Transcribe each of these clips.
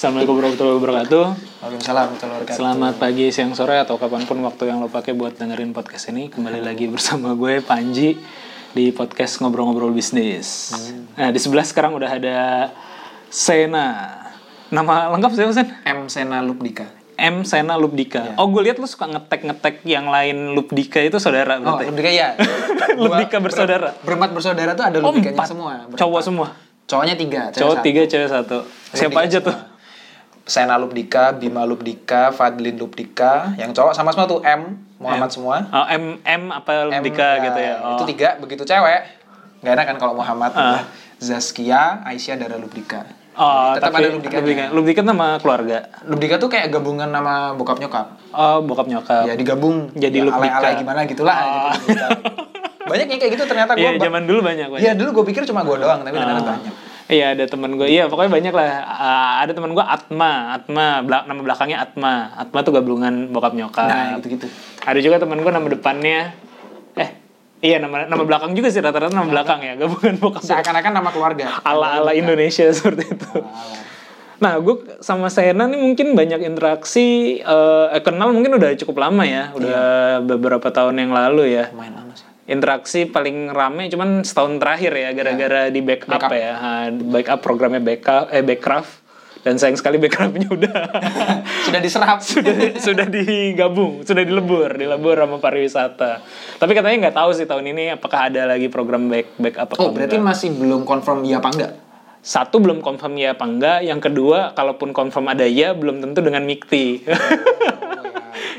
Assalamualaikum warahmatullahi wabarakatuh. Waalaikumsalam warahmatullahi wabarakatuh. Selamat pagi, siang, sore, atau kapan pun waktu yang lo pakai buat dengerin podcast ini. Kembali lagi bersama gue Panji di podcast ngobrol-ngobrol bisnis. Nah di sebelah sekarang udah ada Sena. Nama lengkap siapa Sen? M Sena Lubdika. M Sena Lubdika. Oh gue lihat lu suka ngetek-ngetek yang lain Lubdika itu saudara Oh, berarti. Lubdika ya. Lubdika bersaudara. ber- berempat bersaudara tuh ada Oh Lubdikanya empat. semua. berempat. Cowok semua. Cowoknya tiga. cewek Cowok satu. tiga, cewek satu. Siapa Lubdika aja tuh? Sena Lubdika, Bima Lubdika, Fadlin Lubdika. Yang cowok sama semua tuh M, Muhammad semua. Oh, M M apa M, Lubdika ya, gitu ya. Oh. Itu tiga, begitu cewek. Gak enak kan kalau Muhammad. Ah. Zaskia, Aisyah, Dara Lubdika. Oh, Tetap tapi ada Lubdikanya. Lubdika. Lubdika nama keluarga. Lubdika tuh kayak gabungan nama bokap nyokap. Oh, bokap nyokap. Ya digabung. Jadi ya, Lubdika. alay-alay gimana gitulah. Oh. jadi Lubdika. Banyak yang kayak gitu ternyata gue. Iya, zaman dulu banyak. Iya dulu gue pikir cuma gue doang, tapi ternyata Ah. banyak. Iya ada teman gue, iya pokoknya banyak lah. Ah, ada teman gue Atma, Atma, belak- nama belakangnya Atma. Atma tuh gabungan bokap nyokap. Nah gitu-gitu. Ada juga teman gue nama depannya, eh iya nama nama belakang juga sih rata-rata nama belakang ya, gabungan bokap. Seakan-akan nama keluarga. Ala ala Indonesia seperti itu. Nah, gue sama Sena nih mungkin banyak interaksi, eh eh, kenal mungkin udah cukup lama ya, udah beberapa tahun yang lalu ya. Main lama. Interaksi paling rame cuman setahun terakhir ya gara-gara di backup, Backup. ya backup programnya backup eh backcraft dan sayang sekali backcraftnya udah Sudah diserap. sudah sudah digabung sudah dilebur dilebur sama pariwisata tapi katanya nggak tahu sih tahun ini apakah ada lagi program back backup Oh berarti enggak. masih belum confirm iya apa enggak? satu belum confirm ya apa enggak yang kedua kalaupun confirm ada ya belum tentu dengan Mikti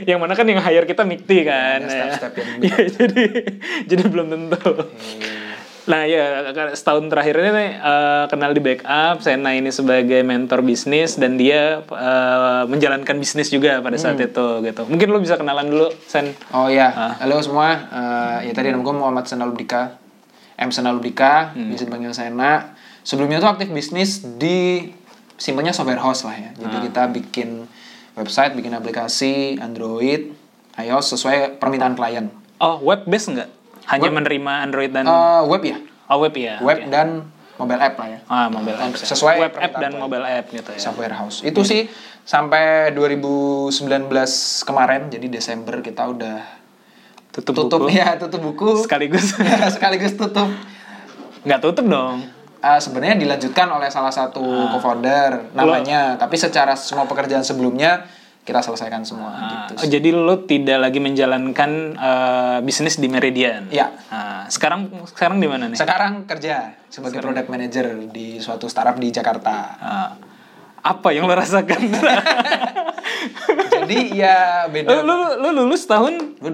yang mana kan yang hire kita Mikti kan ya. step-step yang Ya, jadi jadi belum tentu Nah ya setahun terakhir ini eh, kenal di backup, Sena ini sebagai mentor bisnis dan dia eh, menjalankan bisnis juga pada saat itu gitu. Mungkin lo bisa kenalan dulu, Sen. Oh iya, Ah. halo semua. Eh, ya tadi nama gue Muhammad Sena Lubdika, M Sena Lubdika, Hmm. bisa dipanggil Sena. Sebelumnya tuh aktif bisnis di simpelnya software house lah ya. Jadi Ah. kita bikin website, bikin aplikasi Android, iOS sesuai permintaan klien. Oh web based nggak? Hanya menerima Android dan Eh, web ya, oh web ya. web oke. dan mobile app lah ya. ah mobile app. ya. Sesuai web app dan klien. mobile app gitu ya. software house. Itu sih sampai 2019 kemarin, jadi Desember kita udah Tutup, tutup buku. ya, tutup buku. Sekaligus Sekaligus tutup. nggak tutup dong. Eh, sebenarnya dilanjutkan oleh salah satu Ah. co-founder namanya, tapi secara semua pekerjaan sebelumnya kita selesaikan semua Ah, gitu. oh, jadi lo tidak lagi menjalankan eh, bisnis di Meridian. Iya. Ah, sekarang sekarang di mana nih? Sekarang kerja sebagai product manager di suatu startup di Jakarta. Ah, apa yang lo rasakan? Jadi ya lo, beda. lo, lo lulus tahun Gue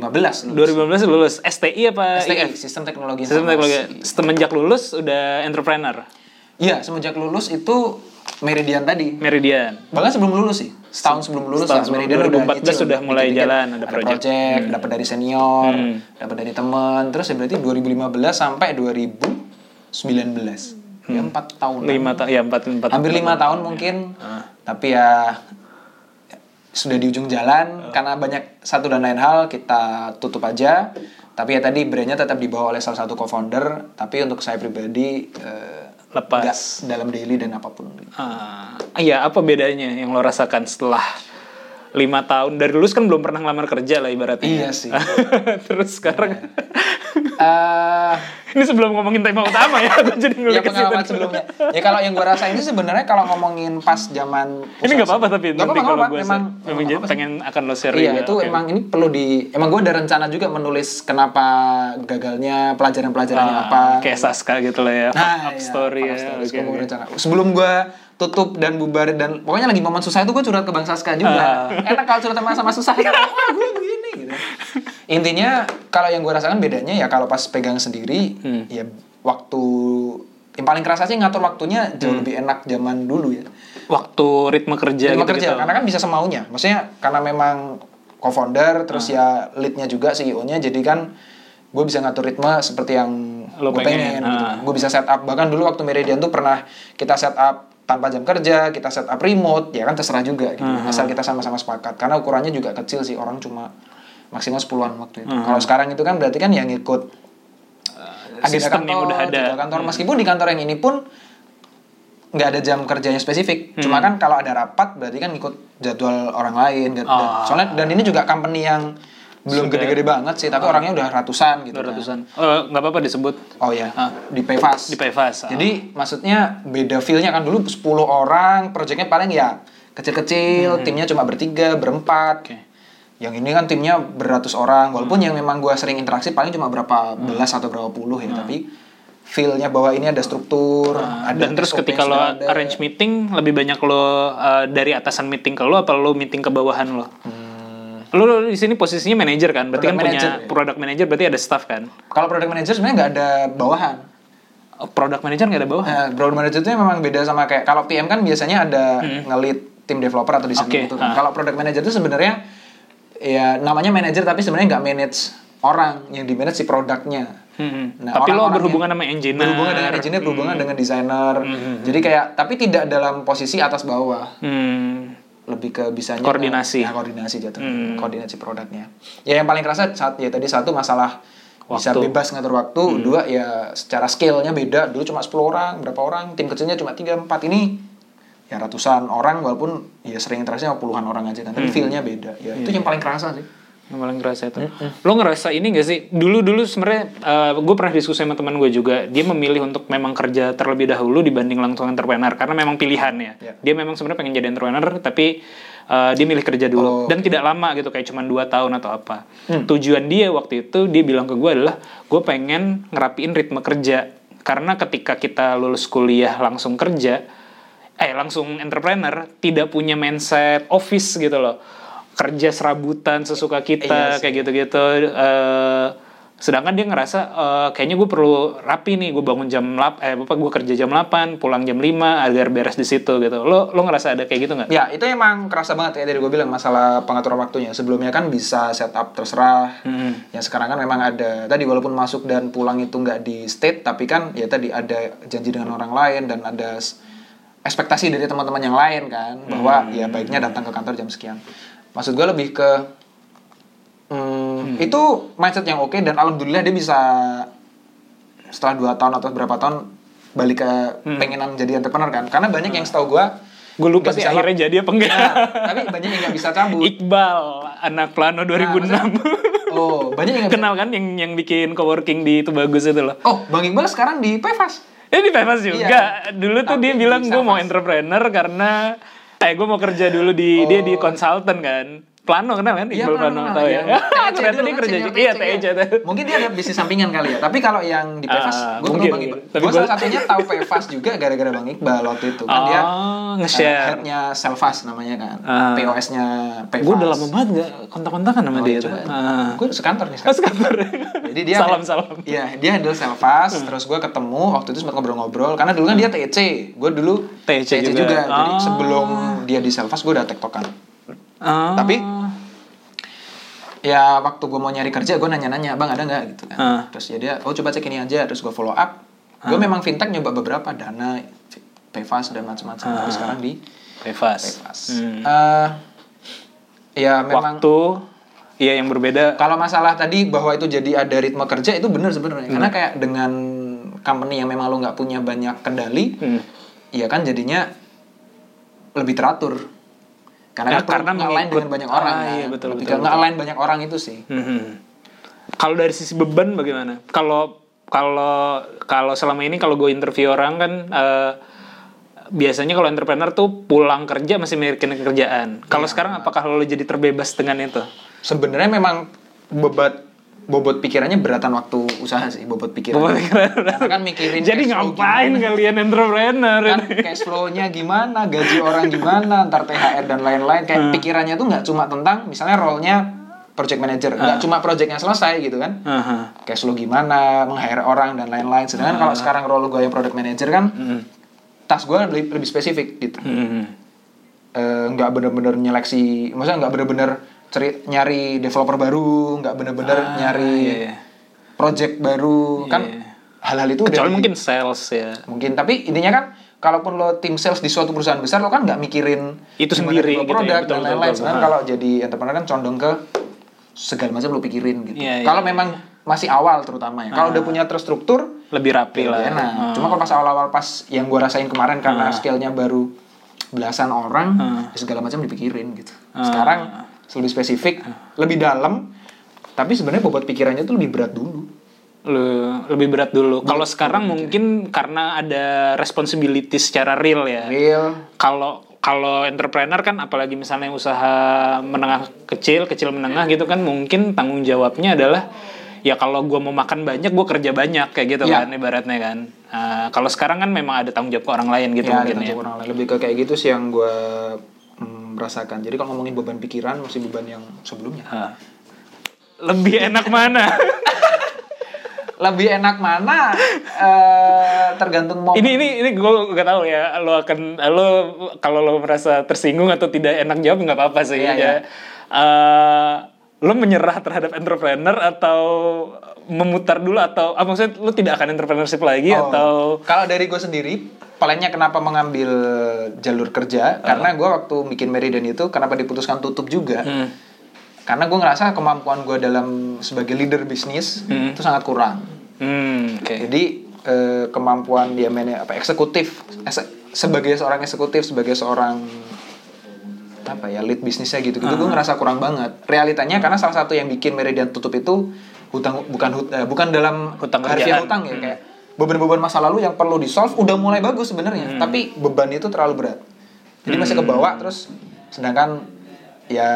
2015 lulus. 2015 lulus STI apa STI? Sistem Teknologi Sistem teknologi. Semenjak lulus udah entrepreneur. Iya, semenjak lulus itu Meridian tadi. Meridian. Bahkan sebelum lulus sih, setahun sebelum lulus Setahun lah, sebelum Meridian 2014 nyicil, sudah mulai dikit-dikit. jalan, ada project. Hmm. dapat dari senior, dapat dari teman, terus ya berarti 2015 sampai 2019. Ya empat tahun. Lima tahun ya empat empat. Hampir lima tahun mungkin. Tapi ya sudah di ujung jalan karena banyak satu dan lain hal kita tutup aja. Tapi ya tadi brandnya tetap dibawa oleh salah satu co-founder. Tapi untuk saya pribadi eh, Lepas. dalam daily dan apa pun. Ah, iya apa bedanya yang lo rasakan setelah lima tahun dari lulus kan belum pernah ngelamar kerja lah ibaratnya. Iya sih. Terus sekarang Eh, ini sebelum ngomongin tema utama ya, aku jadi ya pengalaman sebelumnya. Ya kalau yang gue rasain sih sebenarnya kalau ngomongin pas zaman Ini nggak apa-apa tapi Nggak nanti apa-apa, kalau gue. Memang memang jadi pengen akan lo share Iya juga. itu Oke. emang ini perlu di emang gue ada rencana juga menulis kenapa gagalnya pelajaran-pelajarannya Ah, apa. kayak Saska gitu lah ya, Nah, up iya, story Up ya. Gua mau oke. rencana. Sebelum gue tutup dan bubar dan pokoknya lagi momen susah itu gue curhat ke Bang Saska juga. Ah. Enak kalau curhat sama sama susah. Wah gue begini gitu. Intinya kalau yang gue rasakan bedanya ya kalau pas pegang sendiri Hmm. ya waktu yang paling kerasa sih ngatur waktunya Hmm. jauh lebih enak zaman dulu ya. Waktu ritme kerja Ritme gitu, kerja karena kan bisa semaunya. Maksudnya karena memang co-founder terus Ah. ya leadnya juga CEO-nya jadi kan gue bisa ngatur ritme seperti yang Lo gue pengen, pengen, gitu. ah. Gue bisa set up bahkan dulu waktu Meridian tuh pernah kita set up tanpa jam kerja, kita set up remote, ya kan terserah juga gitu. Ah. Asal kita sama-sama sepakat. Karena ukurannya juga kecil sih, orang cuma maksimal 10-an waktu itu. Ah. Kalau sekarang itu kan berarti kan yang ikut agenda sistem yang kantor, udah ada. kantor. Meskipun di kantor yang ini pun nggak ada jam kerjanya spesifik. Cuma kan kalau ada rapat berarti kan ikut jadwal orang lain. Dan, dan- Oh. soalnya dan ini juga company yang belum gede-gede banget sih, tapi orangnya udah ratusan gitu. Dua kan. ratusan. Eh, nggak apa-apa disebut Oh ya, Ah. di Payfast. di Payfast. Ah. Jadi maksudnya beda feel-nya kan dulu 10 orang, projectnya paling ya kecil-kecil, timnya cuma bertiga, berempat. Hmm. Oke. Yang ini kan timnya beratus orang, walaupun yang memang gua sering interaksi paling cuma berapa Hmm. belas atau berapa puluh ya, tapi feel-nya bahwa ini ada struktur, ada Ah, dan terus ketika lo ada. arrange meeting lebih banyak lo uh, dari atasan meeting ke lo apa lo meeting ke bawahan lo? Hmm, Lo, lo di sini posisinya manager kan? Berarti Product kan manager, punya ya. product manager berarti ada staff kan? Kalau product manager sebenarnya nggak ada bawahan. Oh, Product manager nggak ada bawahan? Nah, product manager itu memang beda sama kayak kalau PM kan biasanya ada nge-lead tim developer atau desainer Hmm. Oke, gitu kan. ah. Kalau product manager itu sebenarnya ya namanya manager tapi sebenarnya nggak manage orang yang di manage si produknya. Hmm. Nah, Tapi lo orang-orang berhubungan sama engineer. Hmm. Berhubungan dengan engineer, berhubungan dengan desainer. Jadi kayak tapi tidak dalam posisi atas bawah. Hmm. Lebih ke bisanya Koordinasi. Ya, koordinasi jatuh. Hmm. Koordinasi produknya. Ya yang paling kerasa saat ya tadi satu masalah bisa Waktu. bebas ngatur waktu, Hmm. dua ya secara skillnya beda. Dulu cuma 10 orang, berapa orang, tim kecilnya cuma 3 4 ini ya ratusan orang walaupun ya sering interaksi sama puluhan orang aja kan, tapi Hmm. feel-nya beda. Ya itu Iya. yang paling kerasa sih. Yang paling kerasa itu. Lo ngerasa ini gak sih? Dulu-dulu sebenarnya gue pernah diskusi sama teman gue juga. Dia memilih untuk memang kerja terlebih dahulu dibanding langsung entrepreneur karena memang pilihan ya. Ya. Dia memang sebenarnya pengen jadi entrepreneur tapi eh, dia milih kerja dulu Oh, dan tidak lama gitu kayak cuma dua tahun atau apa. Tujuan dia waktu itu dia bilang ke gue adalah gue pengen ngerapiin ritme kerja karena ketika kita lulus kuliah langsung kerja eh langsung entrepreneur tidak punya mindset office gitu loh kerja serabutan sesuka kita Iya kayak gitu-gitu eh sedangkan dia ngerasa eh, kayaknya gue perlu rapi nih gue bangun jam 8 eh apa gue kerja jam 8 pulang jam 5 agar beres di situ gitu lo lo ngerasa ada kayak gitu nggak Ya, itu emang kerasa banget ya dari gue bilang masalah pengaturan waktunya. Sebelumnya kan bisa setup terserah. Hmm. Yang sekarang kan memang ada tadi walaupun masuk dan pulang itu nggak di state, tapi kan ya tadi ada janji dengan orang lain dan ada ekspektasi dari teman-teman yang lain kan bahwa ya baiknya datang ke kantor jam sekian. Maksud gue lebih ke hmm, itu mindset yang oke dan alhamdulillah dia bisa setelah dua tahun atau berapa tahun balik ke pengenan jadi entrepreneur kan karena banyak yang setahu gue gue lupa sih bisa akhirnya jadi apa enggak Nah, tapi banyak yang nggak bisa cabut. Iqbal anak Plano 2006 Oh, banyak yang kenal kan yang yang bikin coworking di itu bagus itu loh Oh, Bang Iqbal sekarang di Pevas. Eh di Pevas juga. Dulu tuh Iya. Tapi dia di bilang gue mau entrepreneur karena eh gue mau kerja dulu di dia di konsultan kan. Plano kenal kan? Iya, Iqbal Plano pernah. tahu ya. Yang TEC Ternyata dia kan, kerja juga. Iya, ya. Mungkin dia ada bisnis sampingan kali ya. Tapi kalau yang di Pevas, Ah, gue kenal Bang. Iqbal. Gue salah satunya tahu Pevas juga gara-gara Bang Iqbal waktu itu. Kan dia Oh, nge-share. uh, headnya Selvas namanya kan. Ah. POS-nya Pevas. Gue udah lama banget gak kontak-kontakan sama Oh, dia. coba. Ah. Gue sekantor nih. Oh, sekantor. Jadi dia salam salam. Iya, dia handle Selvas, terus gue ketemu waktu itu sempat ngobrol-ngobrol karena dulu kan dia TEC. Gue dulu TEC juga. juga. Jadi Oh. sebelum dia di Selvas gue udah tektokan. Ah. Tapi ya waktu gue mau nyari kerja gue nanya-nanya bang ada nggak gitu kan Ah. terus ya dia oh coba cek ini aja terus gue follow up gue memang fintech nyoba beberapa dana Payfast dan macam-macam tapi sekarang di. Payfast Hmm. Ya memang Waktu Iya yang berbeda. kalau masalah tadi bahwa itu jadi ada ritme kerja itu benar sebenarnya karena kayak dengan company yang memang lo nggak punya banyak kendali Hmm. ya kan jadinya lebih teratur karena Ya, karena mengikut- dengan banyak orang Ah, kan. iya, betul, betul, nge-align banyak orang itu sih Mhm. Kalau dari sisi beban bagaimana? Kalau kalau kalau selama ini kalau gue interview orang kan eh, biasanya kalau entrepreneur tuh pulang kerja masih mikirin kerjaan. Kalau sekarang apakah lo jadi terbebas dengan itu? sebenarnya memang bobot bobot pikirannya beratan waktu usaha sih bobot pikiran Bobot pikiran. karena kan mikirin jadi ngapain gimana. kalian entrepreneur? kan cash flow-nya gimana gaji orang gimana ntar THR dan lain-lain kayak Hmm. pikirannya tuh nggak cuma tentang misalnya role-nya project manager nggak Hmm. cuma projectnya selesai gitu kan Aha. cash flow gimana meng-hire orang dan lain-lain sedangkan Hmm. kalau sekarang role gue yang product manager kan tas gue lebih, lebih spesifik gitu Mhm. Eh, nggak bener-bener nyeleksi maksudnya nggak bener-bener ceri nyari developer baru nggak bener-bener Ah, nyari iya, iya. project baru kan Iya. hal-hal itu udah Kecuali di- mungkin sales ya. mungkin tapi intinya kan kalaupun lo tim sales di suatu perusahaan besar lo kan nggak mikirin Itu sendiri gitu ya, produk betul, dan lain-lain. Sebenarnya Ha. kalau jadi entrepreneur kan condong ke segala macam lo pikirin gitu Iya, iya, kalau iya. memang masih awal terutama ya kalau udah punya terstruktur lebih rapi lebih lah enak. Hmm. Cuma kalau pas awal-awal pas yang gue rasain kemarin karena skillnya baru belasan orang, ya segala macam dipikirin gitu. Sekarang lebih spesifik, lebih dalam, tapi sebenarnya bobot pikirannya tuh lebih berat dulu. Lu- lebih berat dulu. Kalau sekarang mungkin karena ada responsibility secara real ya. Real, kalau kalau entrepreneur kan apalagi misalnya usaha menengah kecil kecil menengah gitu kan mungkin tanggung jawabnya adalah ya kalau gue mau makan banyak gue kerja banyak kayak gitu Iya. kan ibaratnya kan. Nah, kalau sekarang kan memang ada tanggung jawab ke orang lain gitu ya, mungkin ada ya. orang lain. lebih ke kayak gitu sih yang gue mm, merasakan. Jadi kalau ngomongin beban pikiran masih beban yang sebelumnya. Ah. lebih enak mana Lebih enak mana? eh tergantung mau. ini ini ini gue gak tahu ya lo akan lo kalau lo merasa tersinggung atau tidak enak jawab nggak apa-apa sih Iya, ya iya. Eh, lo menyerah terhadap entrepreneur atau memutar dulu atau ah, maksudnya lo tidak akan entrepreneurship lagi Oh, atau? Kalau dari gue sendiri plannya kenapa mengambil jalur kerja? Karena gue waktu bikin Meridian itu kenapa diputuskan tutup juga? Hmm. karena gue ngerasa kemampuan gue dalam sebagai leader bisnis itu sangat kurang. Hmm, oke. Jadi eh, kemampuan dia mana apa eksekutif ese- sebagai seorang eksekutif sebagai seorang apa ya lead bisnisnya gitu gitu gue ngerasa kurang banget. Realitanya karena salah satu yang bikin Meridian tutup itu hutang bukan hut- eh, bukan dalam Hutang harfiah hutang ya kayak beban-beban masa lalu yang perlu di solve udah mulai bagus sebenarnya tapi beban itu terlalu berat. Jadi masih kebawa terus sedangkan ya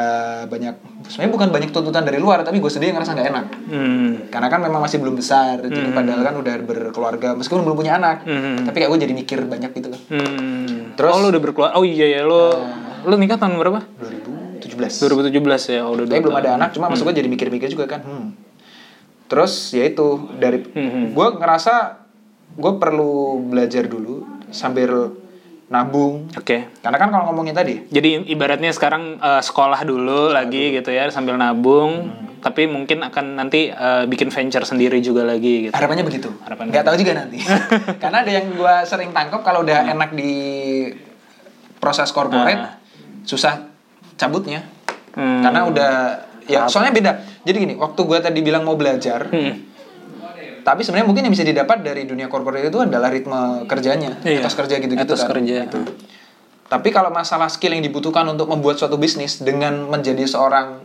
banyak sebenarnya bukan banyak tuntutan dari luar tapi gue sendiri ngerasa nggak enak. Hmm. karena kan memang masih belum besar jadi padahal kan udah berkeluarga meskipun belum punya anak Hmm. tapi kayak gue jadi mikir banyak gitu loh. Hmm. Terus- oh lo udah berkeluar oh iya ya lo lo nikah tahun berapa? 2017 2017 ya oh, udah tapi belum ada anak cuma maksud gue jadi mikir-mikir juga kan hmm. Terus ya itu dari Hmm. gue ngerasa gue perlu belajar dulu sambil nabung oke karena kan kalau ngomongin tadi Jadi ibaratnya sekarang eh, sekolah dulu lagi gitu ya sambil nabung, Hmm. tapi mungkin akan nanti eh, bikin venture sendiri juga lagi gitu. harapannya begitu Harapannya. nggak tahu juga nanti karena ada yang gue sering tangkap kalau udah Hmm. enak di proses corporate Ah. susah cabutnya Hmm. karena udah ya soalnya beda jadi gini waktu gue tadi bilang mau belajar Hmm. tapi sebenarnya mungkin yang bisa didapat dari dunia corporate itu adalah ritme kerjanya Iya, etos kerja gitu-gitu etos kan kerja. Gitu. tapi kalau masalah skill yang dibutuhkan untuk membuat suatu bisnis dengan menjadi seorang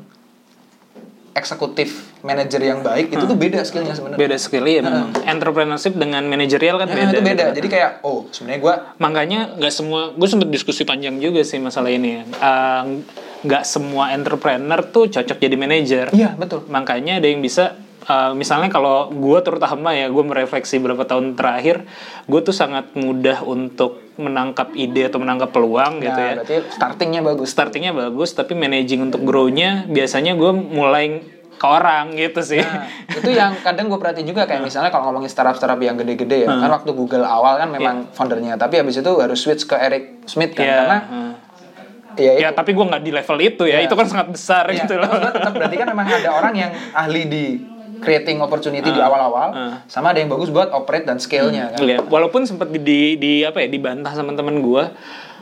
eksekutif manajer yang baik itu tuh beda skillnya sebenarnya Beda skill ya memang. Entrepreneurship dengan manajerial kan Nah, beda. itu beda gitu. jadi kayak oh sebenarnya gue Makanya nggak semua, gue sempet diskusi panjang juga sih masalah ini. ya. Eh, Nggak semua entrepreneur tuh cocok jadi manajer. iya betul. Makanya ada yang bisa uh, misalnya kalau gue terutama ya gue merefleksi beberapa tahun terakhir gue tuh sangat mudah untuk menangkap ide atau menangkap peluang gitu Nah, ya. berarti startingnya bagus. Startingnya bagus tapi managing untuk grow-nya biasanya gue mulai ke orang gitu sih. Nah, itu yang kadang gue perhatiin juga kayak misalnya kalau ngomongin startup-startup yang gede-gede ya kan waktu Google awal kan memang foundernya tapi habis itu harus switch ke Eric Smith kan Iya, karena hmm. Ya, ya tapi gue nggak di level itu ya. Itu kan sangat besar Iya, gitu loh. gua tetap berarti kan memang ada orang yang ahli di creating opportunity di awal-awal uh. sama ada yang bagus buat operate dan scale-nya kan? Iya, walaupun sempat di, di, di apa ya dibantah sama teman gue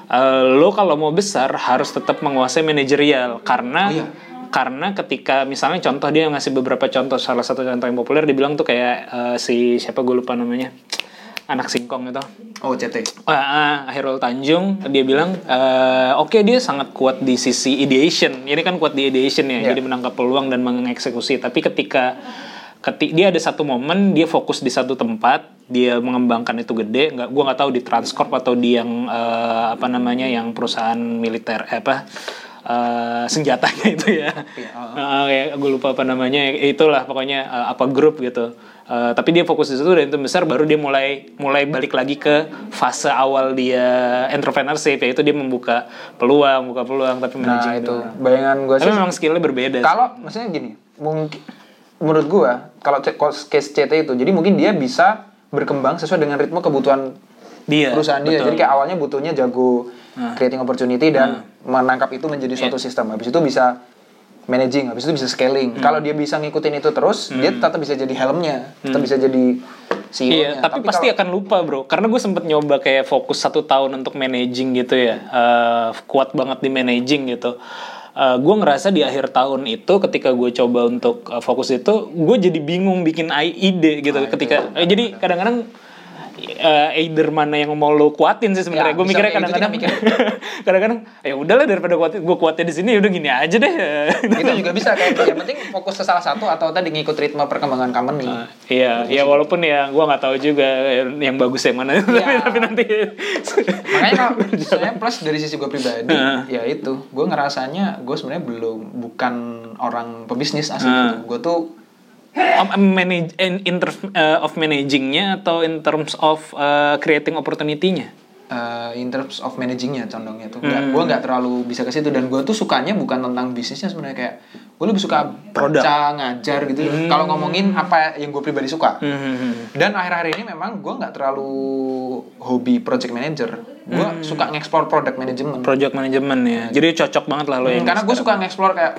eh, lo kalau mau besar harus tetap menguasai manajerial. Karena Oh, iya. karena ketika misalnya contoh dia ngasih beberapa contoh salah satu contoh yang populer dibilang tuh kayak eh, si siapa gue lupa namanya anak singkong itu. Oh CT Ah, ah, Hairul Tanjung dia bilang eh, oke dia sangat kuat di sisi ideation. Ini kan kuat di ideation ya Iya. jadi menangkap peluang dan mengeksekusi. Tapi ketika ketik dia ada satu momen dia fokus di satu tempat dia mengembangkan itu gede nggak gua nggak tahu di Transcorp atau di yang eh, apa namanya yang perusahaan militer eh, apa eh, senjatanya itu ya. Ah, kayak gue lupa apa namanya itulah pokoknya eh, apa grup gitu. Eh, tapi dia fokus di situ dan itu besar baru dia mulai mulai balik lagi ke fase awal dia entrepreneurship yaitu dia membuka peluang buka peluang tapi nah itu. doang. bayangan gue tapi sih memang skillnya berbeda sih. kalau maksudnya gini mungkin menurut gua kalau case CT itu jadi mungkin dia bisa berkembang sesuai dengan ritme kebutuhan dia perusahaan dia. Betul. jadi kayak awalnya butuhnya jago creating opportunity dan menangkap itu menjadi suatu Iya. sistem habis itu bisa managing habis itu bisa scaling Hmm. kalau dia bisa ngikutin itu terus dia tetap bisa jadi helmnya tetap bisa jadi CEO-nya Iya, tapi, pasti akan lupa bro. Karena gue sempet nyoba kayak fokus satu tahun untuk managing gitu ya, Eh, kuat banget di managing gitu. gue ngerasa di akhir tahun itu ketika gue coba untuk uh, fokus itu gue jadi bingung bikin ide gitu Ah, itu ketika eh, jadi kadang-kadang uh, either mana yang mau lo kuatin sih sebenarnya. Ya, gue mikirnya gitu kadang-kadang juga kadang-kadang ya udahlah daripada kuatin gue kuatin di sini ya udah gini aja deh. Itu juga bisa kayak yang penting fokus ke salah satu atau tadi ngikut ritme perkembangan company. Uh, Iya, ya walaupun ya gue nggak tahu juga yang bagus yang mana, tapi, Iya. tapi nanti makanya kalau saya plus dari sisi gue pribadi Heeh. ya itu. Gue ngerasanya gue sebenarnya belum bukan orang pebisnis asli. Heeh. gue tuh manage in, in terms uh, of managingnya atau in terms of uh, creating opportunity-nya. uh, in terms of managingnya condongnya tuh. Nggak gue nggak terlalu bisa ke situ. Dan gue tuh sukanya bukan tentang bisnisnya sebenarnya. Kayak gue lebih suka Produk. baca ngajar gitu. Kalau ngomongin apa yang gue pribadi suka. Hmm. dan akhir-akhir ini memang gue nggak terlalu hobi project manager. Gue Hmm. suka ngeksplor product management. Project management ya. Jadi cocok banget lah lo Hmm, yang karena gue suka ngeksplor kayak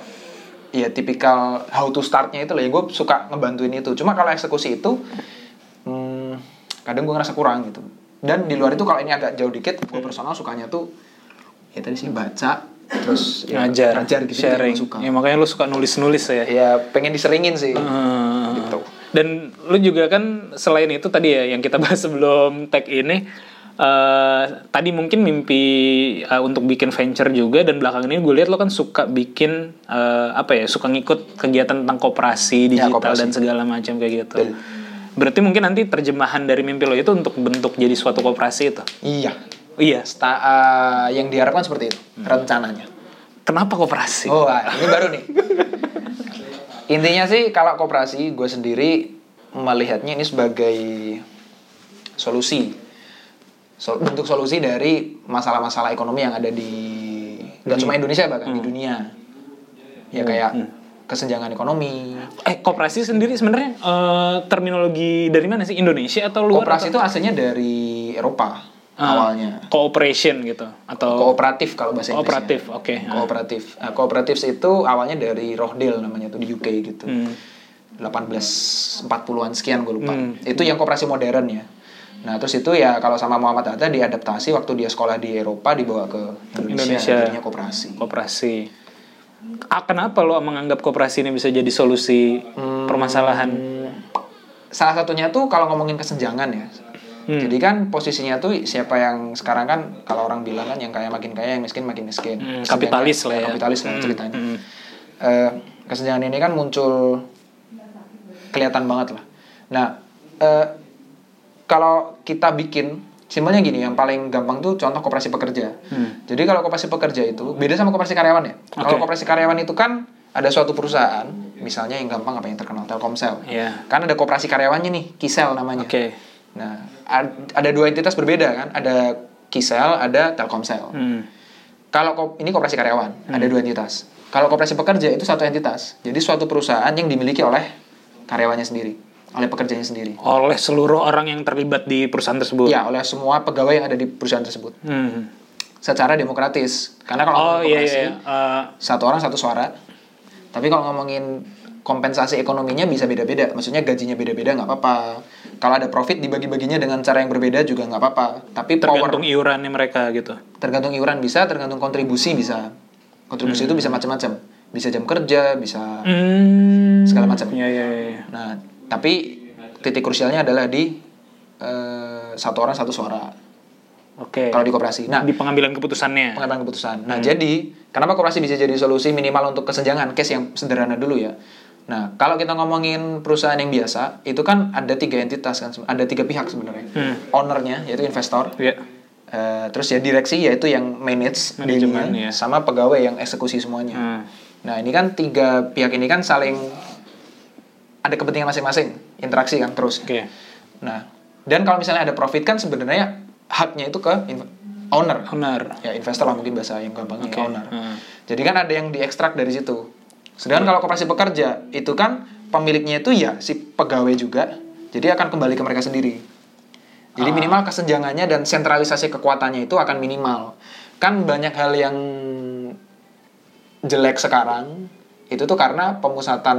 ya tipikal how to startnya itu lah ya gue suka ngebantuin itu. Cuma kalau eksekusi itu hmm, kadang gue ngerasa kurang gitu. Dan di luar itu kalau ini agak jauh dikit gue personal sukanya tuh ya tadi sih baca terus ya, ngajar, ngajar gitu sharing. suka. Ya makanya lo suka nulis-nulis ya. ya pengen diseringin sih. Hmm. gitu. Dan lu juga kan selain itu tadi ya yang kita bahas sebelum tag ini eh tadi mungkin mimpi eh, untuk bikin venture juga dan belakangan ini gue lihat lo kan suka bikin eh, apa ya suka ngikut kegiatan tentang koperasi digital Ya, koperasi. dan segala macam kayak gitu. Betul. Berarti mungkin nanti terjemahan dari mimpi lo itu untuk bentuk jadi suatu koperasi itu. iya Iya. Sta- uh, yang diharapkan seperti itu rencananya Kenapa koperasi? Oh, ah, ini baru nih. Intinya sih kalau koperasi gue sendiri melihatnya ini sebagai solusi. So, bentuk solusi dari masalah-masalah ekonomi yang ada di nggak cuma Indonesia bahkan di dunia. Ya kayak kesenjangan ekonomi. Eh koperasi sendiri sebenarnya eh, terminologi dari mana sih Indonesia atau luar? Koperasi atau? itu aslinya dari Eropa Ah, awalnya. Cooperation gitu atau Kooperatif kalau bahasa. Kooperatif, oke. Kooperatif. Nah, kooperatif itu awalnya dari Rochdale namanya tuh di UK gitu. Hmm. 1840-an sekian gue lupa. Hmm. Itu yang koperasi modern ya. Nah, terus itu ya kalau sama Muhammad Hatta diadaptasi waktu dia sekolah di Eropa dibawa ke Indonesia, Indonesia. jadinya koperasi. Koperasi. Ah, kenapa lo menganggap koperasi ini bisa jadi solusi Hmm. permasalahan? Salah satunya tuh kalau ngomongin kesenjangan ya. Hmm. Jadi kan posisinya tuh siapa yang sekarang kan kalau orang bilang kan yang kaya makin kaya, yang miskin makin miskin. Hmm, kapitalis lah ya. Kapitalis lah Hmm, ceritanya. hmm. Eh, kesenjangan ini kan muncul kelihatan banget lah. Nah, eh, kalau kita bikin simpelnya gini, yang paling gampang tuh contoh koperasi pekerja. Hmm. Jadi kalau koperasi pekerja itu beda sama koperasi karyawan ya. Kalau Oke. koperasi karyawan itu kan ada suatu perusahaan, misalnya yang gampang apa yang terkenal Telkomsel. Iya. Kan ada koperasi karyawannya nih, Kisel namanya. Oke. Nah, ad- ada dua entitas berbeda kan, ada Kisel, ada Telkomsel. Hmm. Kalau ini koperasi karyawan, ada dua entitas. Kalau koperasi pekerja itu satu entitas. Jadi suatu perusahaan yang dimiliki oleh karyawannya sendiri, oleh pekerjanya sendiri. Oleh seluruh orang yang terlibat di perusahaan tersebut. Ya, oleh semua pegawai yang ada di perusahaan tersebut. Hmm. Secara demokratis. Karena kalau Oh iya iya. Eh, satu orang satu suara. Tapi kalau ngomongin kompensasi ekonominya bisa beda-beda. Maksudnya gajinya beda-beda nggak apa-apa. Kalau ada profit dibagi-baginya dengan cara yang berbeda juga nggak apa-apa. Tapi tergantung power iurannya mereka gitu. tergantung iuran bisa, tergantung kontribusi bisa. Kontribusi itu bisa macam-macam. Bisa jam kerja, bisa Hmm. Segala macam. Iya iya iya. Nah, tapi titik krusialnya adalah di eh, satu orang satu suara. Oke. Kalau di koperasi. Nah, Di pengambilan keputusannya. pengambilan keputusan. Nah, jadi kenapa koperasi bisa jadi solusi minimal untuk kesenjangan? Case yang sederhana dulu ya. Nah, kalau kita ngomongin perusahaan yang biasa, itu kan ada tiga entitas kan, ada tiga pihak sebenarnya. Hmm. Ownernya yaitu investor, Iya. eh, terus ya direksi yaitu yang manage Manajemen, ya. sama pegawai yang eksekusi semuanya. Hmm. Nah, ini kan tiga pihak ini kan saling ada kepentingan masing-masing, interaksi kan terus. Oke. Nah, dan kalau misalnya ada profit kan sebenarnya haknya itu ke owner. Owner. Ya, investor lah mungkin bahasa yang gampangnya Oke. owner. Hmm. Jadi kan ada yang diekstrak dari situ. Sedangkan kalau koperasi pekerja itu kan pemiliknya itu ya si pegawai juga. Jadi akan kembali ke mereka sendiri. Jadi Ah. minimal kesenjangannya dan sentralisasi kekuatannya itu akan minimal. Kan banyak hal yang jelek sekarang itu tuh karena pemusatan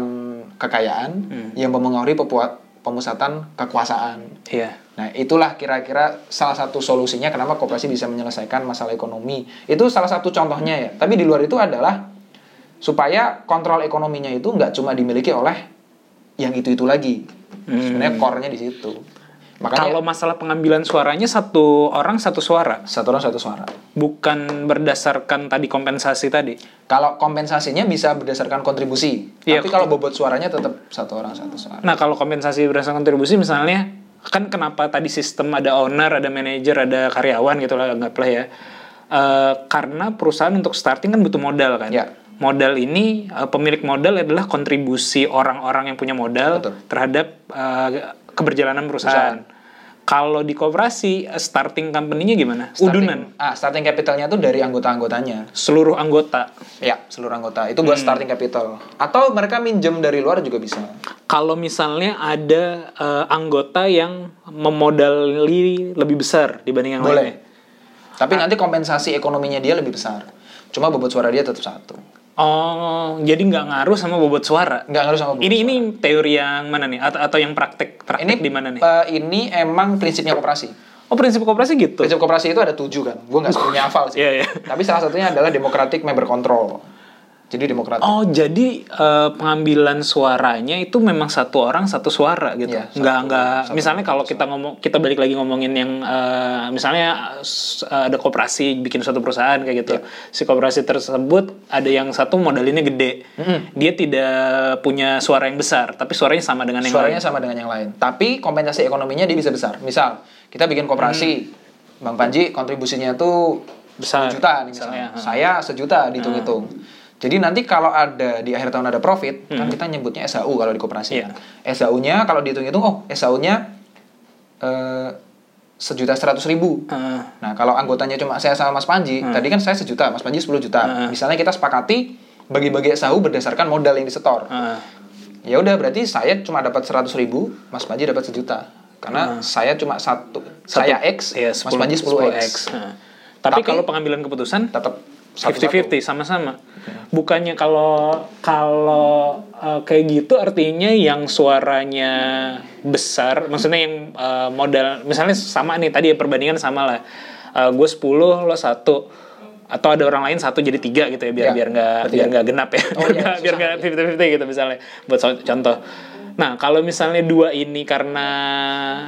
kekayaan Hmm. yang mempengaruhi pepua- pemusatan kekuasaan. Iya. Nah, itulah kira-kira salah satu solusinya kenapa koperasi bisa menyelesaikan masalah ekonomi. Itu salah satu contohnya ya. Tapi di luar itu adalah supaya kontrol ekonominya itu nggak cuma dimiliki oleh yang itu itu lagi. Sebenarnya core-nya di situ. Makanya Kalau masalah pengambilan suaranya satu orang satu suara, satu orang satu suara. bukan berdasarkan tadi kompensasi tadi. Kalau kompensasinya bisa berdasarkan kontribusi, Iya. tapi kalau bobot suaranya tetap satu orang satu suara. Nah, kalau kompensasi berdasarkan kontribusi misalnya kan kenapa tadi sistem ada owner, ada manajer, ada karyawan gitu lah anggaplah ya. Eh, karena perusahaan untuk starting kan butuh modal kan. Ya. Modal ini eh, pemilik modal adalah kontribusi orang-orang yang punya modal Betul. terhadap eh, keberjalanan perusahaan. Kalau di koperasi starting company-nya gimana? Udunan. Starting- Ah, starting capitalnya tuh dari anggota-anggotanya. Seluruh anggota. Ya, seluruh anggota. Itu buat Hmm. starting capital. Atau mereka minjem dari luar juga bisa. Kalau misalnya ada eh, anggota yang memodali lebih besar dibanding yang Boleh. lainnya. Tapi nanti kompensasi ekonominya dia lebih besar. Cuma bobot suara dia tetap satu. Oh, jadi nggak ngaruh sama bobot suara. Nggak harus sama bobot Ini ini teori yang mana nih? Atau, atau yang praktek praktek ini di mana nih? eh, ini emang prinsipnya koperasi. Oh, prinsip koperasi gitu. Prinsip koperasi itu ada tujuh kan. Gue nggak sepenuhnya hafal sih. Iya, iya. Tapi salah satunya adalah democratic member control. Jadi demokratik. Oh, jadi eh, pengambilan suaranya itu memang satu orang satu suara gitu. Iya, nggak satu- nggak. satu misalnya kalau kita ngomong kita balik lagi ngomongin yang eh, misalnya eh, ada koperasi bikin suatu perusahaan kayak gitu. Iya. Si koperasi tersebut ada yang satu modalinnya gede. Dia tidak punya suara yang besar, tapi suaranya sama dengan yang Suaranya lain. sama dengan yang lain. Tapi kompensasi ekonominya dia bisa besar. Misal, kita bikin koperasi. Bang Panji kontribusinya tuh Hmm. Besar, 10 juta nih misalnya. misalnya. Saya sejuta dihitung-hitung. Jadi nanti kalau ada di akhir tahun ada profit, Hmm. kan kita nyebutnya SHU kalau di koperasi. Iya. SHU-nya kalau dihitung-hitung, oh SHU-nya eh, sejuta seratus ribu. Eh, Nah, kalau anggotanya cuma saya sama Mas Panji, tadi kan saya sejuta, Mas Panji 10 juta. Hmm. Misalnya kita sepakati bagi-bagi SHU berdasarkan modal yang disetor. eh. Ya udah berarti saya cuma dapat 100 ribu, Mas Panji dapat sejuta. Karena saya cuma satu, saya X, Iya, Mas Panji 10 X. Nah, Tapi, Tapi- kalau pengambilan keputusan Tetap 50-50 sama-sama. Bukannya kalau kalau uh, kayak gitu artinya yang suaranya besar, maksudnya yang uh, modal misalnya sama nih tadi ya perbandingan sama lah. Uh, gue 10 lo satu. Atau ada orang lain satu jadi tiga gitu ya biar Ya, biar nggak biar nggak genap ya. Oh, biar iya, nggak biar nggak fifty fifty gitu misalnya buat contoh. Nah kalau misalnya dua ini karena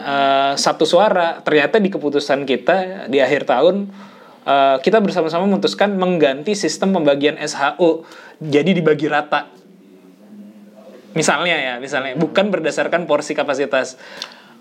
uh, satu suara ternyata di keputusan kita di akhir tahun uh, kita bersama-sama memutuskan mengganti sistem pembagian SHU jadi dibagi rata. Misalnya ya misalnya. Bukan berdasarkan porsi kapasitas.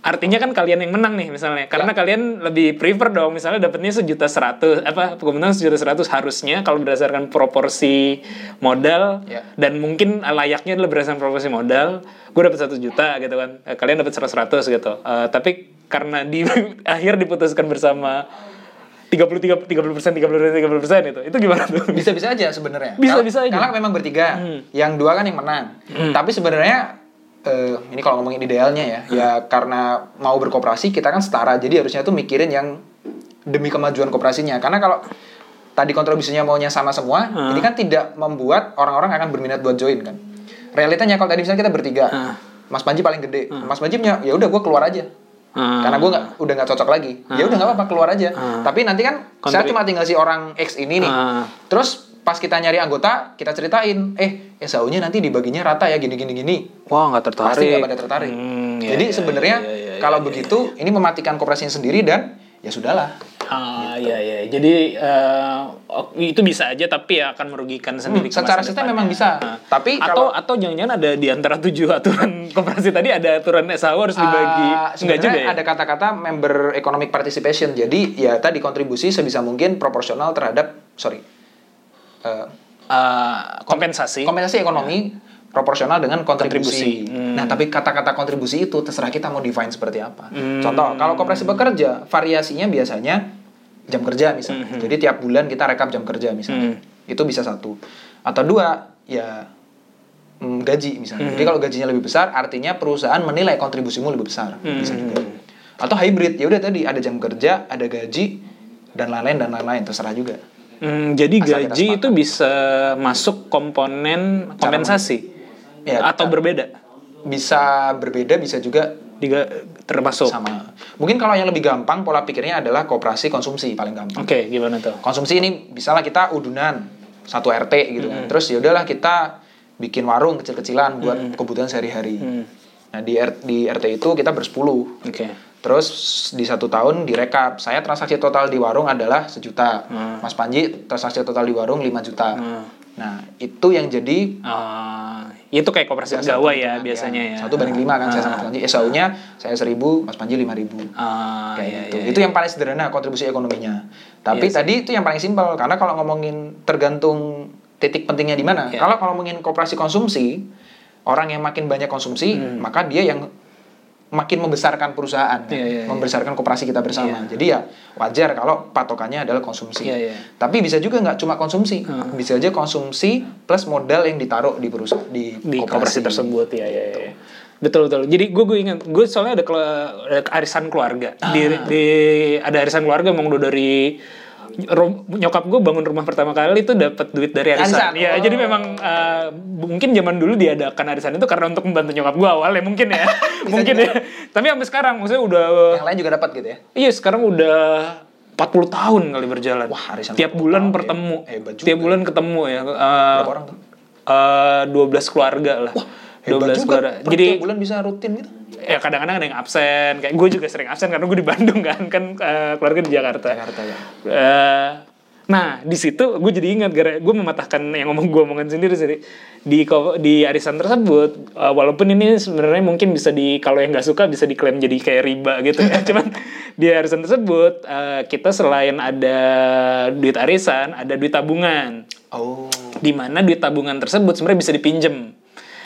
Artinya kan kalian yang menang nih misalnya. Karena kalian lebih prefer dong misalnya dapatnya sejuta seratus apa kebetulan sejuta seratus harusnya kalau berdasarkan proporsi modal. Ya. dan mungkin layaknya adalah berdasarkan proporsi modal. Gue dapat satu juta gitu kan. Eh, kalian dapat seratus seratus gitu. Eh, tapi karena di akhir diputuskan bersama 33 30 persen 30 persen 30 persen itu itu gimana tuh Bisa-bisa aja sebenarnya. Bisa- bisa aja. Karena memang bertiga. Yang dua kan yang menang. Tapi sebenarnya eh, ini kalau ngomongin idealnya ya, ya karena mau berkooperasi kita kan setara. Jadi harusnya tuh mikirin yang demi kemajuan kooperasinya. Karena kalau tadi kontribusinya maunya sama semua, ini kan tidak membuat orang-orang akan berminat buat join kan. Realitanya kalau tadi misalnya kita bertiga, Mas Panji paling gede, Mas Panji punya, ya udah gue keluar aja. Ah. Karena gue nggak udah nggak cocok lagi. Ya udah nggak apa-apa keluar aja. Tapi nanti kan saya Kontri- cuma tinggal si orang X ini nih. Ah. Terus pas kita nyari anggota, kita ceritain, eh SAU-nya nanti dibaginya rata ya gini gini gini. Wah nggak tertarik. Pasti nggak pada tertarik. Hmm, ya, Jadi ya, sebenarnya ya, ya, ya, kalau ya, begitu ini mematikan kooperasinya sendiri dan ya sudahlah. Ah iya iya. Jadi oh, itu bisa aja tapi ya akan merugikan sendiri. ke Hmm, secara sistem memang bisa. Ah. Tapi atau kalau- atau jangan-jangan ada di antara tujuh aturan koperasi tadi ada aturan SAU harus dibagi. Ah, Enggak juga ya? ada kata-kata member economic participation. Jadi ya tadi kontribusi sebisa mungkin proporsional terhadap sorry eh, Eh, kompensasi. kompensasi ekonomi proporsional dengan kontribusi. Kontribusi. Hmm. Nah, tapi kata-kata kontribusi itu terserah kita mau define seperti apa. Hmm. Contoh, kalau koperasi bekerja, variasinya biasanya jam kerja misalnya. Jadi tiap bulan kita rekap jam kerja misalnya. Hmm. Itu bisa satu. Atau dua, ya mm, gaji misalnya. Hmm. Jadi kalau gajinya lebih besar, artinya perusahaan menilai kontribusimu lebih besar. Bisa Hmm. juga. Atau hybrid, ya udah tadi ada jam kerja, ada gaji dan lain-lain dan lain-lain terserah juga. Hmm, jadi Asal gaji itu bisa masuk komponen kompensasi Ya, atau berbeda. Bisa berbeda, bisa juga Diga, termasuk. sama. Mungkin kalau yang lebih gampang pola pikirnya adalah kooperasi konsumsi paling gampang. Oke, gimana tuh? Konsumsi ini misalnya kita udunan. satu RT gitu kan. Terus ya udahlah kita bikin warung kecil-kecilan buat kebutuhan sehari-hari. Nah di R- di RT itu kita bersepuluh. Oke. Terus di satu tahun direkap, saya transaksi total di warung adalah sejuta. Mas Panji transaksi total di warung 5 juta. Nah itu yang jadi Ah, itu kayak koperasi pegawai ya biasanya ya. Satu banding lima kan saya sama Mas Panji. SAU-nya saya seribu, Mas Panji lima ribu. Ah, Kayak iya, gitu. iya, Itu yang paling sederhana kontribusi ekonominya. Tapi Iya tadi itu yang paling simpel karena kalau ngomongin tergantung titik pentingnya di mana. Iya. Kalau kalau ngomongin koperasi konsumsi, orang yang makin banyak konsumsi, Hmm. maka dia yang makin membesarkan perusahaan, kan? Iya, iya, iya. membesarkan koperasi kita bersama. Jadi ya wajar kalau patokannya adalah konsumsi. Iya, iya. Tapi bisa juga nggak cuma konsumsi, Hmm. bisa aja konsumsi plus modal yang ditaruh di perusahaan di, di koperasi tersebut ya ya, ya. betul betul jadi gue gue ingat gue soalnya ada, ada arisan keluarga di, di ada arisan keluarga udah dari nyokap gue bangun rumah pertama kali itu dapat duit dari arisan, Arisan, ya oh. jadi memang uh, mungkin zaman dulu diadakan arisan itu karena untuk membantu nyokap gue awalnya mungkin ya mungkin ya tapi sampai sekarang maksudnya udah Yang lain juga dapat gitu ya. iya sekarang udah 40 tahun kali berjalan Wah, arisan tiap 40 bulan tahun ya. bertemu Hebat juga tiap bulan ketemu ya Uh, Berapa orang tuh? eh 12 keluarga lah. Hebat 12 juga. Per Jadi tiap bulan bisa rutin gitu. ya kadang-kadang ada yang absen. Kayak gue juga sering absen karena gue di Bandung kan, kan eh, keluarga di Jakarta. Jakarta ya. Eh, nah di situ gue jadi ingat gara gue mematahkan yang ngomong gue omongan sendiri sih di di arisan tersebut eh, walaupun ini sebenarnya mungkin bisa di kalau yang nggak suka bisa diklaim jadi kayak riba gitu ya cuman di arisan tersebut eh, kita selain ada duit arisan ada duit tabungan Oh. di mana duit tabungan tersebut sebenarnya bisa dipinjem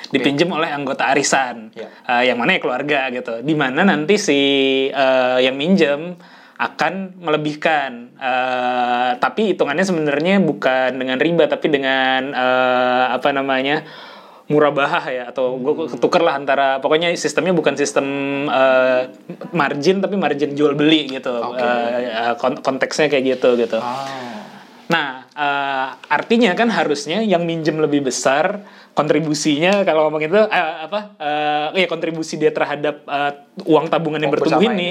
dipinjem oleh anggota arisan Ya. Eh, yang mana ya keluarga gitu. Di mana nanti si eh, yang minjem akan melebihkan. Eh, tapi hitungannya sebenarnya bukan dengan riba tapi dengan eh, apa namanya murabahah ya atau gue ketuker lah antara pokoknya sistemnya bukan sistem eh, margin tapi margin jual beli gitu. Eh, kon- konteksnya kayak gitu gitu. Ah. Nah, eh, artinya kan harusnya yang minjem lebih besar kontribusinya kalau ngomong itu eh, apa? eh, ya kontribusi dia terhadap eh, uang tabungan yang Uang bertumbuh ini, ini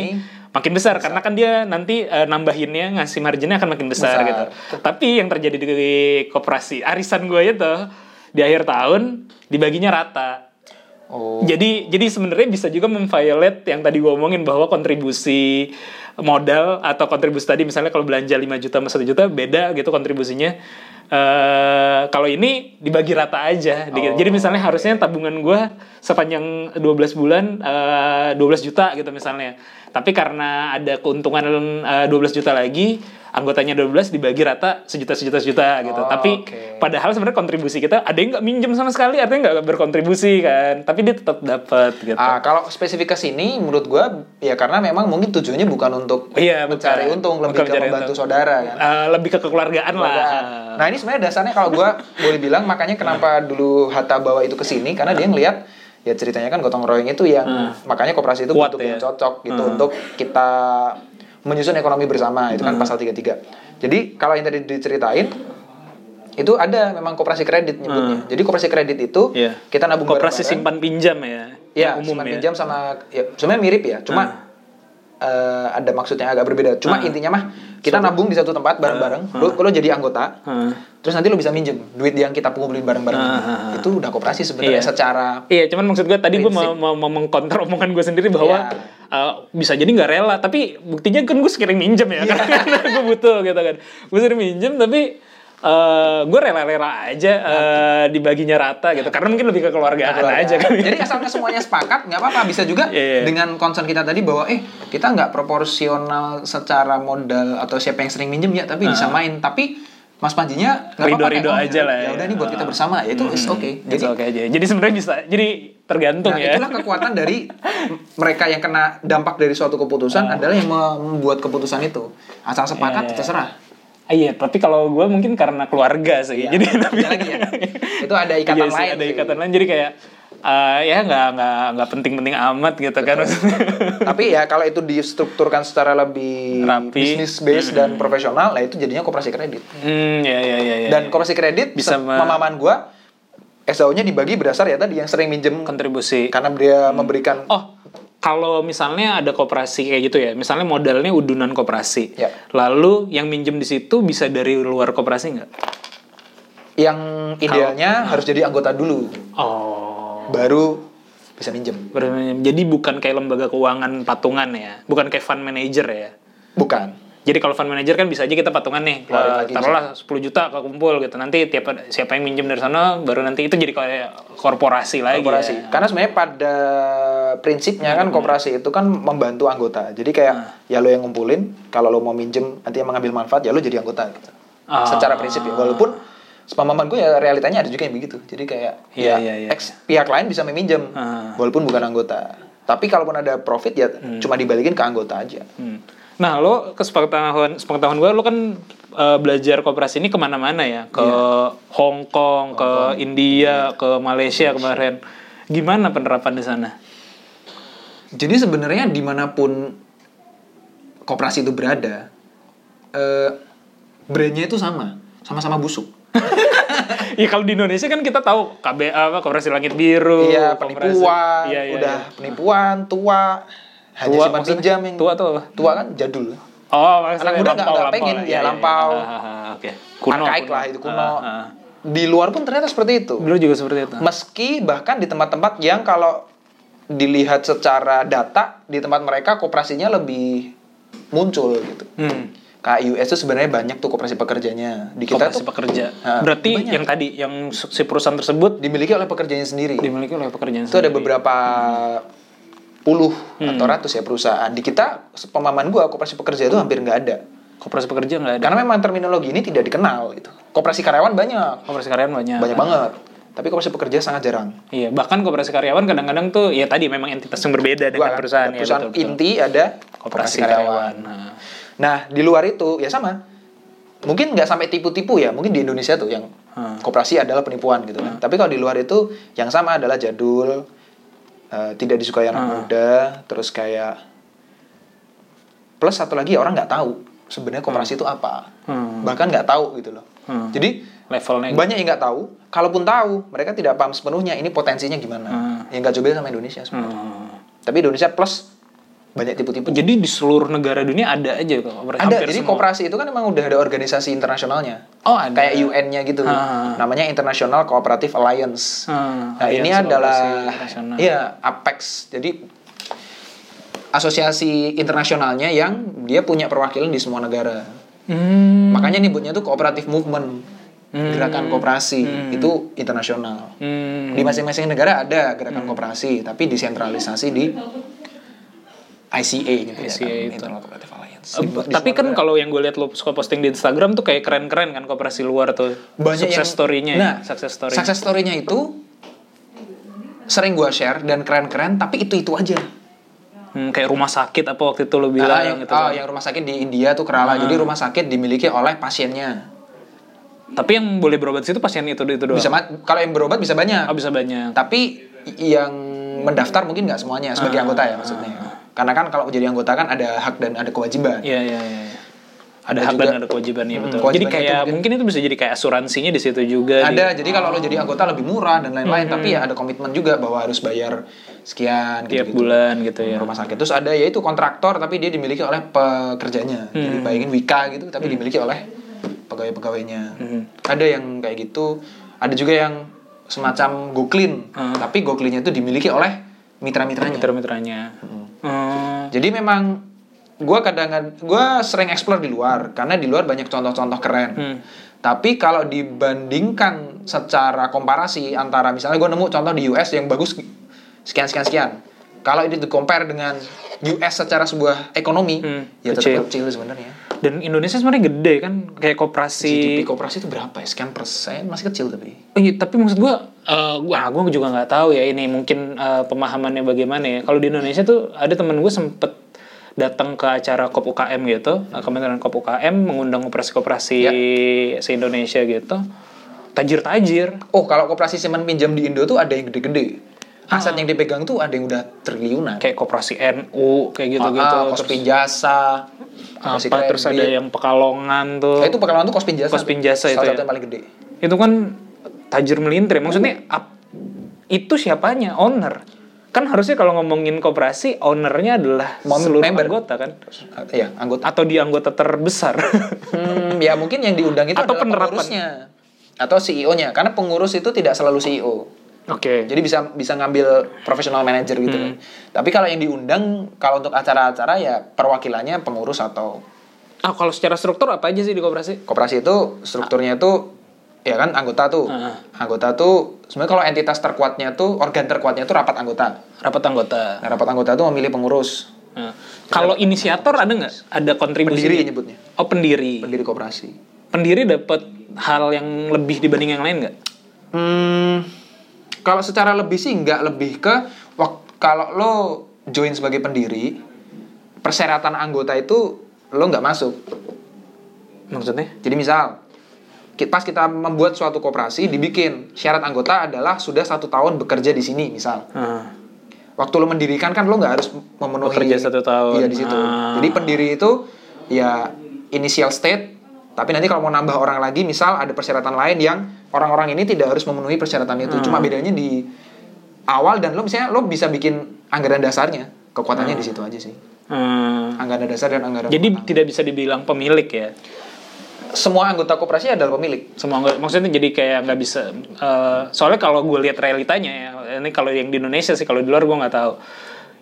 makin besar karena kan dia nanti eh, nambahinnya ngasih marginnya akan makin besar, Besar. gitu. Tapi yang terjadi di koperasi arisan gue itu di akhir tahun dibaginya rata. Oh. Jadi jadi sebenarnya bisa juga memviolate yang tadi gue omongin bahwa kontribusi modal atau kontribusi tadi misalnya kalau belanja 5 juta sama 1 juta beda gitu kontribusinya. eh kalau ini dibagi rata aja. Di- Jadi misalnya harusnya tabungan gue sepanjang 12 bulan eh 12 juta gitu misalnya. Tapi karena ada keuntungan eh, 12 juta lagi, anggotanya 12 dibagi rata sejuta sejuta sejuta gitu. Oh, Tapi oke. padahal sebenarnya kontribusi kita ada yang nggak minjem sama sekali, artinya nggak berkontribusi kan. Tapi dia tetap dapat gitu. Ah, kalau spesifik ke sini menurut gua ya karena memang mungkin tujuannya bukan untuk Iya, mencari bukan. untung, lebih Bukan ke membantu untung. saudara kan. Eh, lebih ke kekeluargaan lah. Nah ini sebenarnya dasarnya kalau gua boleh bilang makanya kenapa dulu Hatta bawa itu ke sini karena dia ngelihat ya ceritanya kan gotong royong itu yang makanya koperasi itu Kuat bentuk ya. yang cocok gitu untuk kita menyusun ekonomi bersama itu kan pasal 33. Jadi kalau yang tadi diceritain itu ada memang koperasi kredit nyebutnya. Jadi koperasi kredit itu Iya. kita nabung Koperasi simpan pinjam ya. Ya, umum simpan ya. pinjam sama ya sebenarnya mirip ya, cuma eh, ada maksudnya agak berbeda. Cuma intinya mah kita nabung di satu tempat bareng-bareng. Lu lu jadi anggota. Heeh. Terus nanti lu bisa minjem duit yang kita kumpulin bareng-bareng. Itu udah koperasi sebenarnya Iya. secara Iya, cuman maksud gue tadi gue mau, mau, mau mengkonter omongan gue sendiri bahwa Iya. uh, bisa jadi nggak rela, tapi buktinya kan gue sering minjem ya, karena, karena gue butuh gitu kan. Gue sering minjem, tapi uh, gue rela-rela aja uh, dibaginya rata gitu, karena mungkin lebih ke keluargaan keluarga. aja kan. Jadi asalnya semuanya sepakat nggak apa-apa bisa juga Iya, iya. dengan concern kita tadi bahwa eh kita nggak proporsional secara modal atau siapa yang sering minjem ya tapi disamain tapi Mas Panjinya nggak apa-apa. Rido-rido aja oh, lah Ya udah nih buat kita bersama ya itu is oke. Jadi Jadi oke aja. Jadi sebenarnya bisa, jadi tergantung Nah, ya. itulah kekuatan dari mereka yang kena dampak dari suatu keputusan adalah yang membuat keputusan itu. Asal sepakat Iya, iya. terserah. Ah, Iya, tapi kalau gue mungkin karena keluarga sih. Iya, jadi lagi ya. Itu ada ikatan Iya sih, lain Ada sih. ikatan lain. Jadi kayak eh, ya nggak nggak nggak penting-penting amat gitu kan. Tapi ya kalau itu distrukturkan secara lebih Rapi. bisnis based dan profesional, lah itu jadinya koperasi kredit. hmm, ya ya ya ya. Dan koperasi kredit Bisa pemahaman gua SAU-nya dibagi berdasar ya tadi yang sering minjem kontribusi. karena dia memberikan Oh, kalau misalnya ada koperasi kayak gitu ya, misalnya modalnya udunan koperasi, Ya. lalu yang minjem di situ bisa dari luar koperasi nggak? Yang idealnya harus jadi anggota dulu, Oh. baru bisa minjem. Jadi bukan kayak lembaga keuangan patungan ya, bukan kayak fund manager ya. Bukan. Jadi kalau fund manager kan bisa aja kita patungan nih, lagi, taruhlah 10 juta kekumpul gitu. Nanti tiap siapa yang minjem dari sana, baru nanti itu jadi kayak korporasi lagi. Korporasi. ya. Karena sebenarnya pada prinsipnya kan koperasi itu kan membantu anggota. Jadi kayak Nah. ya lo yang ngumpulin, kalau lo mau minjem nanti yang mengambil manfaat ya lo jadi anggota gitu. Ah. Secara prinsip ya. Walaupun sepemahaman gue ya realitanya ada juga yang begitu. Jadi kayak Iya, ya iya, iya, ex pihak lain bisa meminjam Ah. walaupun bukan anggota. Tapi kalaupun ada profit ya cuma dibalikin ke anggota aja. Hmm. Nah, lo kesepakatan sepengetahuan gue, lo kan eh, belajar koperasi ini ke mana-mana ya, ke Hong Kong, ke India, ke Malaysia kemarin. Gimana penerapan di sana? Jadi sebenarnya di mana pun koperasi itu berada, eh, brandnya itu sama, sama-sama busuk. ya kalau di Indonesia kan kita tahu KB apa koperasi langit biru, Iya, koperasi- penipuan, iya, iya, udah iya. penipuan, tua, hanya Tua, simpan pinjam yang Tua tuh apa? tua kan jadul. Oh, Anak muda nggak- nggak pengen, ya, iya, lampau. Ah, ah, ah, Oke. Kuno. Arkaik lah itu kuno. Ah, ah. Di luar pun ternyata seperti itu. Dulu juga seperti itu. Meski bahkan di tempat-tempat yang kalau dilihat secara data di tempat mereka koperasinya lebih muncul gitu. Hmm. Kayak US tuh sebenarnya banyak tuh koperasi pekerjanya. Di kita Koperasi tuh pekerja. Ah, Berarti banyak. yang tadi yang si perusahaan tersebut dimiliki oleh pekerjanya sendiri. dimiliki oleh pekerjaan itu ada sendiri. beberapa puluh Hmm. atau ratus ya perusahaan. Di kita pemahaman gua koperasi pekerja itu hampir nggak ada. Koperasi pekerja nggak ada. Karena memang terminologi ini tidak dikenal gitu. Koperasi karyawan banyak, Koperasi karyawan banyak. banyak banget. Tapi koperasi pekerja sangat jarang. Iya, bahkan koperasi karyawan kadang-kadang tuh ya tadi memang entitas yang berbeda dengan perusahaan Ada ya. perusahaan betul, betul. inti ada koperasi karyawan. Nah. Nah, di luar itu ya sama. Mungkin nggak sampai tipu-tipu ya. Mungkin di Indonesia tuh yang Hmm. koperasi adalah penipuan gitu kan. Tapi kalau di luar itu yang sama adalah jadul, eh, tidak disukai anak Hmm. muda, terus kayak plus satu lagi orang nggak tahu sebenarnya koperasi itu apa. Hmm. Bahkan nggak tahu gitu loh. Hmm. Jadi Levelnya banyak yang nggak tahu. Kalaupun tahu, mereka tidak paham sepenuhnya ini potensinya gimana. Hmm. Yang nggak coba sama Indonesia sebenarnya. Hmm. Tapi Indonesia plus banyak tipu-tipu. Jadi di seluruh negara dunia ada aja kok koperasi. Ada, jadi semua. koperasi itu kan memang udah ada organisasi internasionalnya. Oh, ada. Kayak UN-nya gitu. Ah. Namanya International Cooperative Alliance. Ah, nah, ini Aliansi adalah iya, Apex. Jadi asosiasi internasionalnya yang dia punya perwakilan di semua negara. Hmm. Makanya nyebutnya tuh cooperative movement. Gerakan kooperasi itu internasional. Hmm. Di masing-masing negara ada gerakan kooperasi, tapi desentralisasi di ICA gitu ya ICA kan, itu. International Cooperative Alliance. Di tapi kan kalau yang gue lihat lo suka posting di Instagram tuh kayak keren-keren kan koperasi luar tuh. banyak success yang- story-nya ya, nah, success story. success story-nya itu sering gua share dan keren-keren tapi itu itu aja Hmm, kayak rumah sakit apa waktu itu lo bilang Ah, yang, gitu. ah, kan. yang rumah sakit di India tuh Kerala jadi rumah sakit dimiliki oleh pasiennya Tapi yang boleh berobat situ pasien itu itu doang. bisa kalau yang berobat bisa banyak Oh, bisa banyak. tapi yang mendaftar mungkin nggak semuanya sebagai Ah, anggota ya maksudnya karena kan kalau jadi anggota kan ada hak dan ada kewajiban Iya iya iya. Ada, Ada hak juga- dan ada kewajiban ya betul. Jadi kayak itu mungkin- mungkin itu bisa jadi kayak asuransinya di situ juga. ada di- jadi kalau lo jadi anggota lebih murah dan lain-lain tapi ya ada komitmen juga bahwa harus bayar sekian tiap gitu-gitu. bulan gitu ya. rumah sakit terus ada yaitu kontraktor tapi dia dimiliki oleh pekerjanya Hmm. jadi bayangin Wika gitu tapi dimiliki oleh pegawai-pegawainya Hmm. ada yang kayak gitu ada juga yang semacam goklin Hmm. tapi goklinnya itu dimiliki oleh mitra-mitranya Mitra-mitranya. Hmm. Jadi memang gua kadang gua sering explore di luar karena di luar banyak contoh-contoh keren. Hmm. tapi kalau dibandingkan secara komparasi antara misalnya gue nemu contoh di US yang bagus sekian sekian sekian kalau itu di compare dengan US secara sebuah ekonomi Hmm, ya kecil. tetap kecil sebenarnya Dan Indonesia sebenarnya gede kan kayak koperasi. GDP kooperasi itu berapa ya sekian persen masih kecil tapi Oh iya, tapi maksud gua, eh gua, gua juga nggak tahu ya ini mungkin eh, pemahamannya bagaimana ya. Kalau di Indonesia tuh ada temen gue sempet datang ke acara COP UKM gitu, eh, Kementerian COP UKM mengundang koperasi-koperasi Ya. se-Indonesia gitu. Tajir-tajir. oh kalau kooperasi simpan pinjam di Indo tuh ada yang gede-gede aset Ah. yang dipegang tuh ada yang udah triliunan Kayak koperasi NU, kayak gitu-gitu. ah, terus kospin jasa apa, terus ada yang Pekalongan tuh. Nah, itu pekalongan tuh kospin jasa Kospin tuh. jasa itu salah ya? yang paling gede itu kan tajir melintir maksudnya ap- itu siapanya owner kan harusnya kalau ngomongin koperasi ownernya adalah Mem- seluruh member. anggota kan Ah, iya anggota atau di anggota terbesar Hmm, ya mungkin yang diundang itu Atau adalah penerapan. pengurusnya. atau CEO-nya karena pengurus itu tidak selalu CEO. Oke. Jadi bisa bisa ngambil professional manager gitu kan. Tapi kalau yang diundang kalau untuk acara-acara ya perwakilannya pengurus atau Ah, kalau secara struktur apa aja sih di koperasi? koperasi itu strukturnya itu ya kan anggota tuh. Ah. Anggota tuh sebenarnya kalau entitas terkuatnya tuh organ terkuatnya tuh rapat anggota. Rapat anggota. Nah, rapat anggota tuh memilih pengurus. Nah, Kalau inisiator ada nggak? Ada kontribusi? Pendiri nyebutnya. Oh pendiri. Pendiri koperasi. Pendiri dapat hal yang lebih dibanding yang lain nggak? Hmm, kalau secara lebih sih nggak lebih ke kalau lo join sebagai pendiri persyaratan anggota itu lo nggak masuk. Maksudnya? Jadi misal pas kita membuat suatu koperasi dibikin syarat anggota adalah sudah satu tahun bekerja di sini misal. Ah. Waktu lo mendirikan kan lo nggak harus memenuhi Bekerja satu tahun. Iya di situ. Ah. Jadi pendiri itu ya initial state. Tapi nanti kalau mau nambah orang lagi, misal ada persyaratan lain yang orang-orang ini tidak harus memenuhi persyaratan itu. Ah. Cuma bedanya di awal dan lo misalnya lo bisa bikin anggaran dasarnya. Kekuatannya di situ aja sih. Hmm. Anggaran dasar dan anggaran Jadi tidak bisa dibilang pemilik ya? semua anggota koperasi adalah pemilik. Semua nggak- maksudnya jadi kayak nggak bisa. eh, soalnya kalau gue lihat realitanya ya, ini kalau yang di Indonesia sih, kalau di luar gue nggak tahu.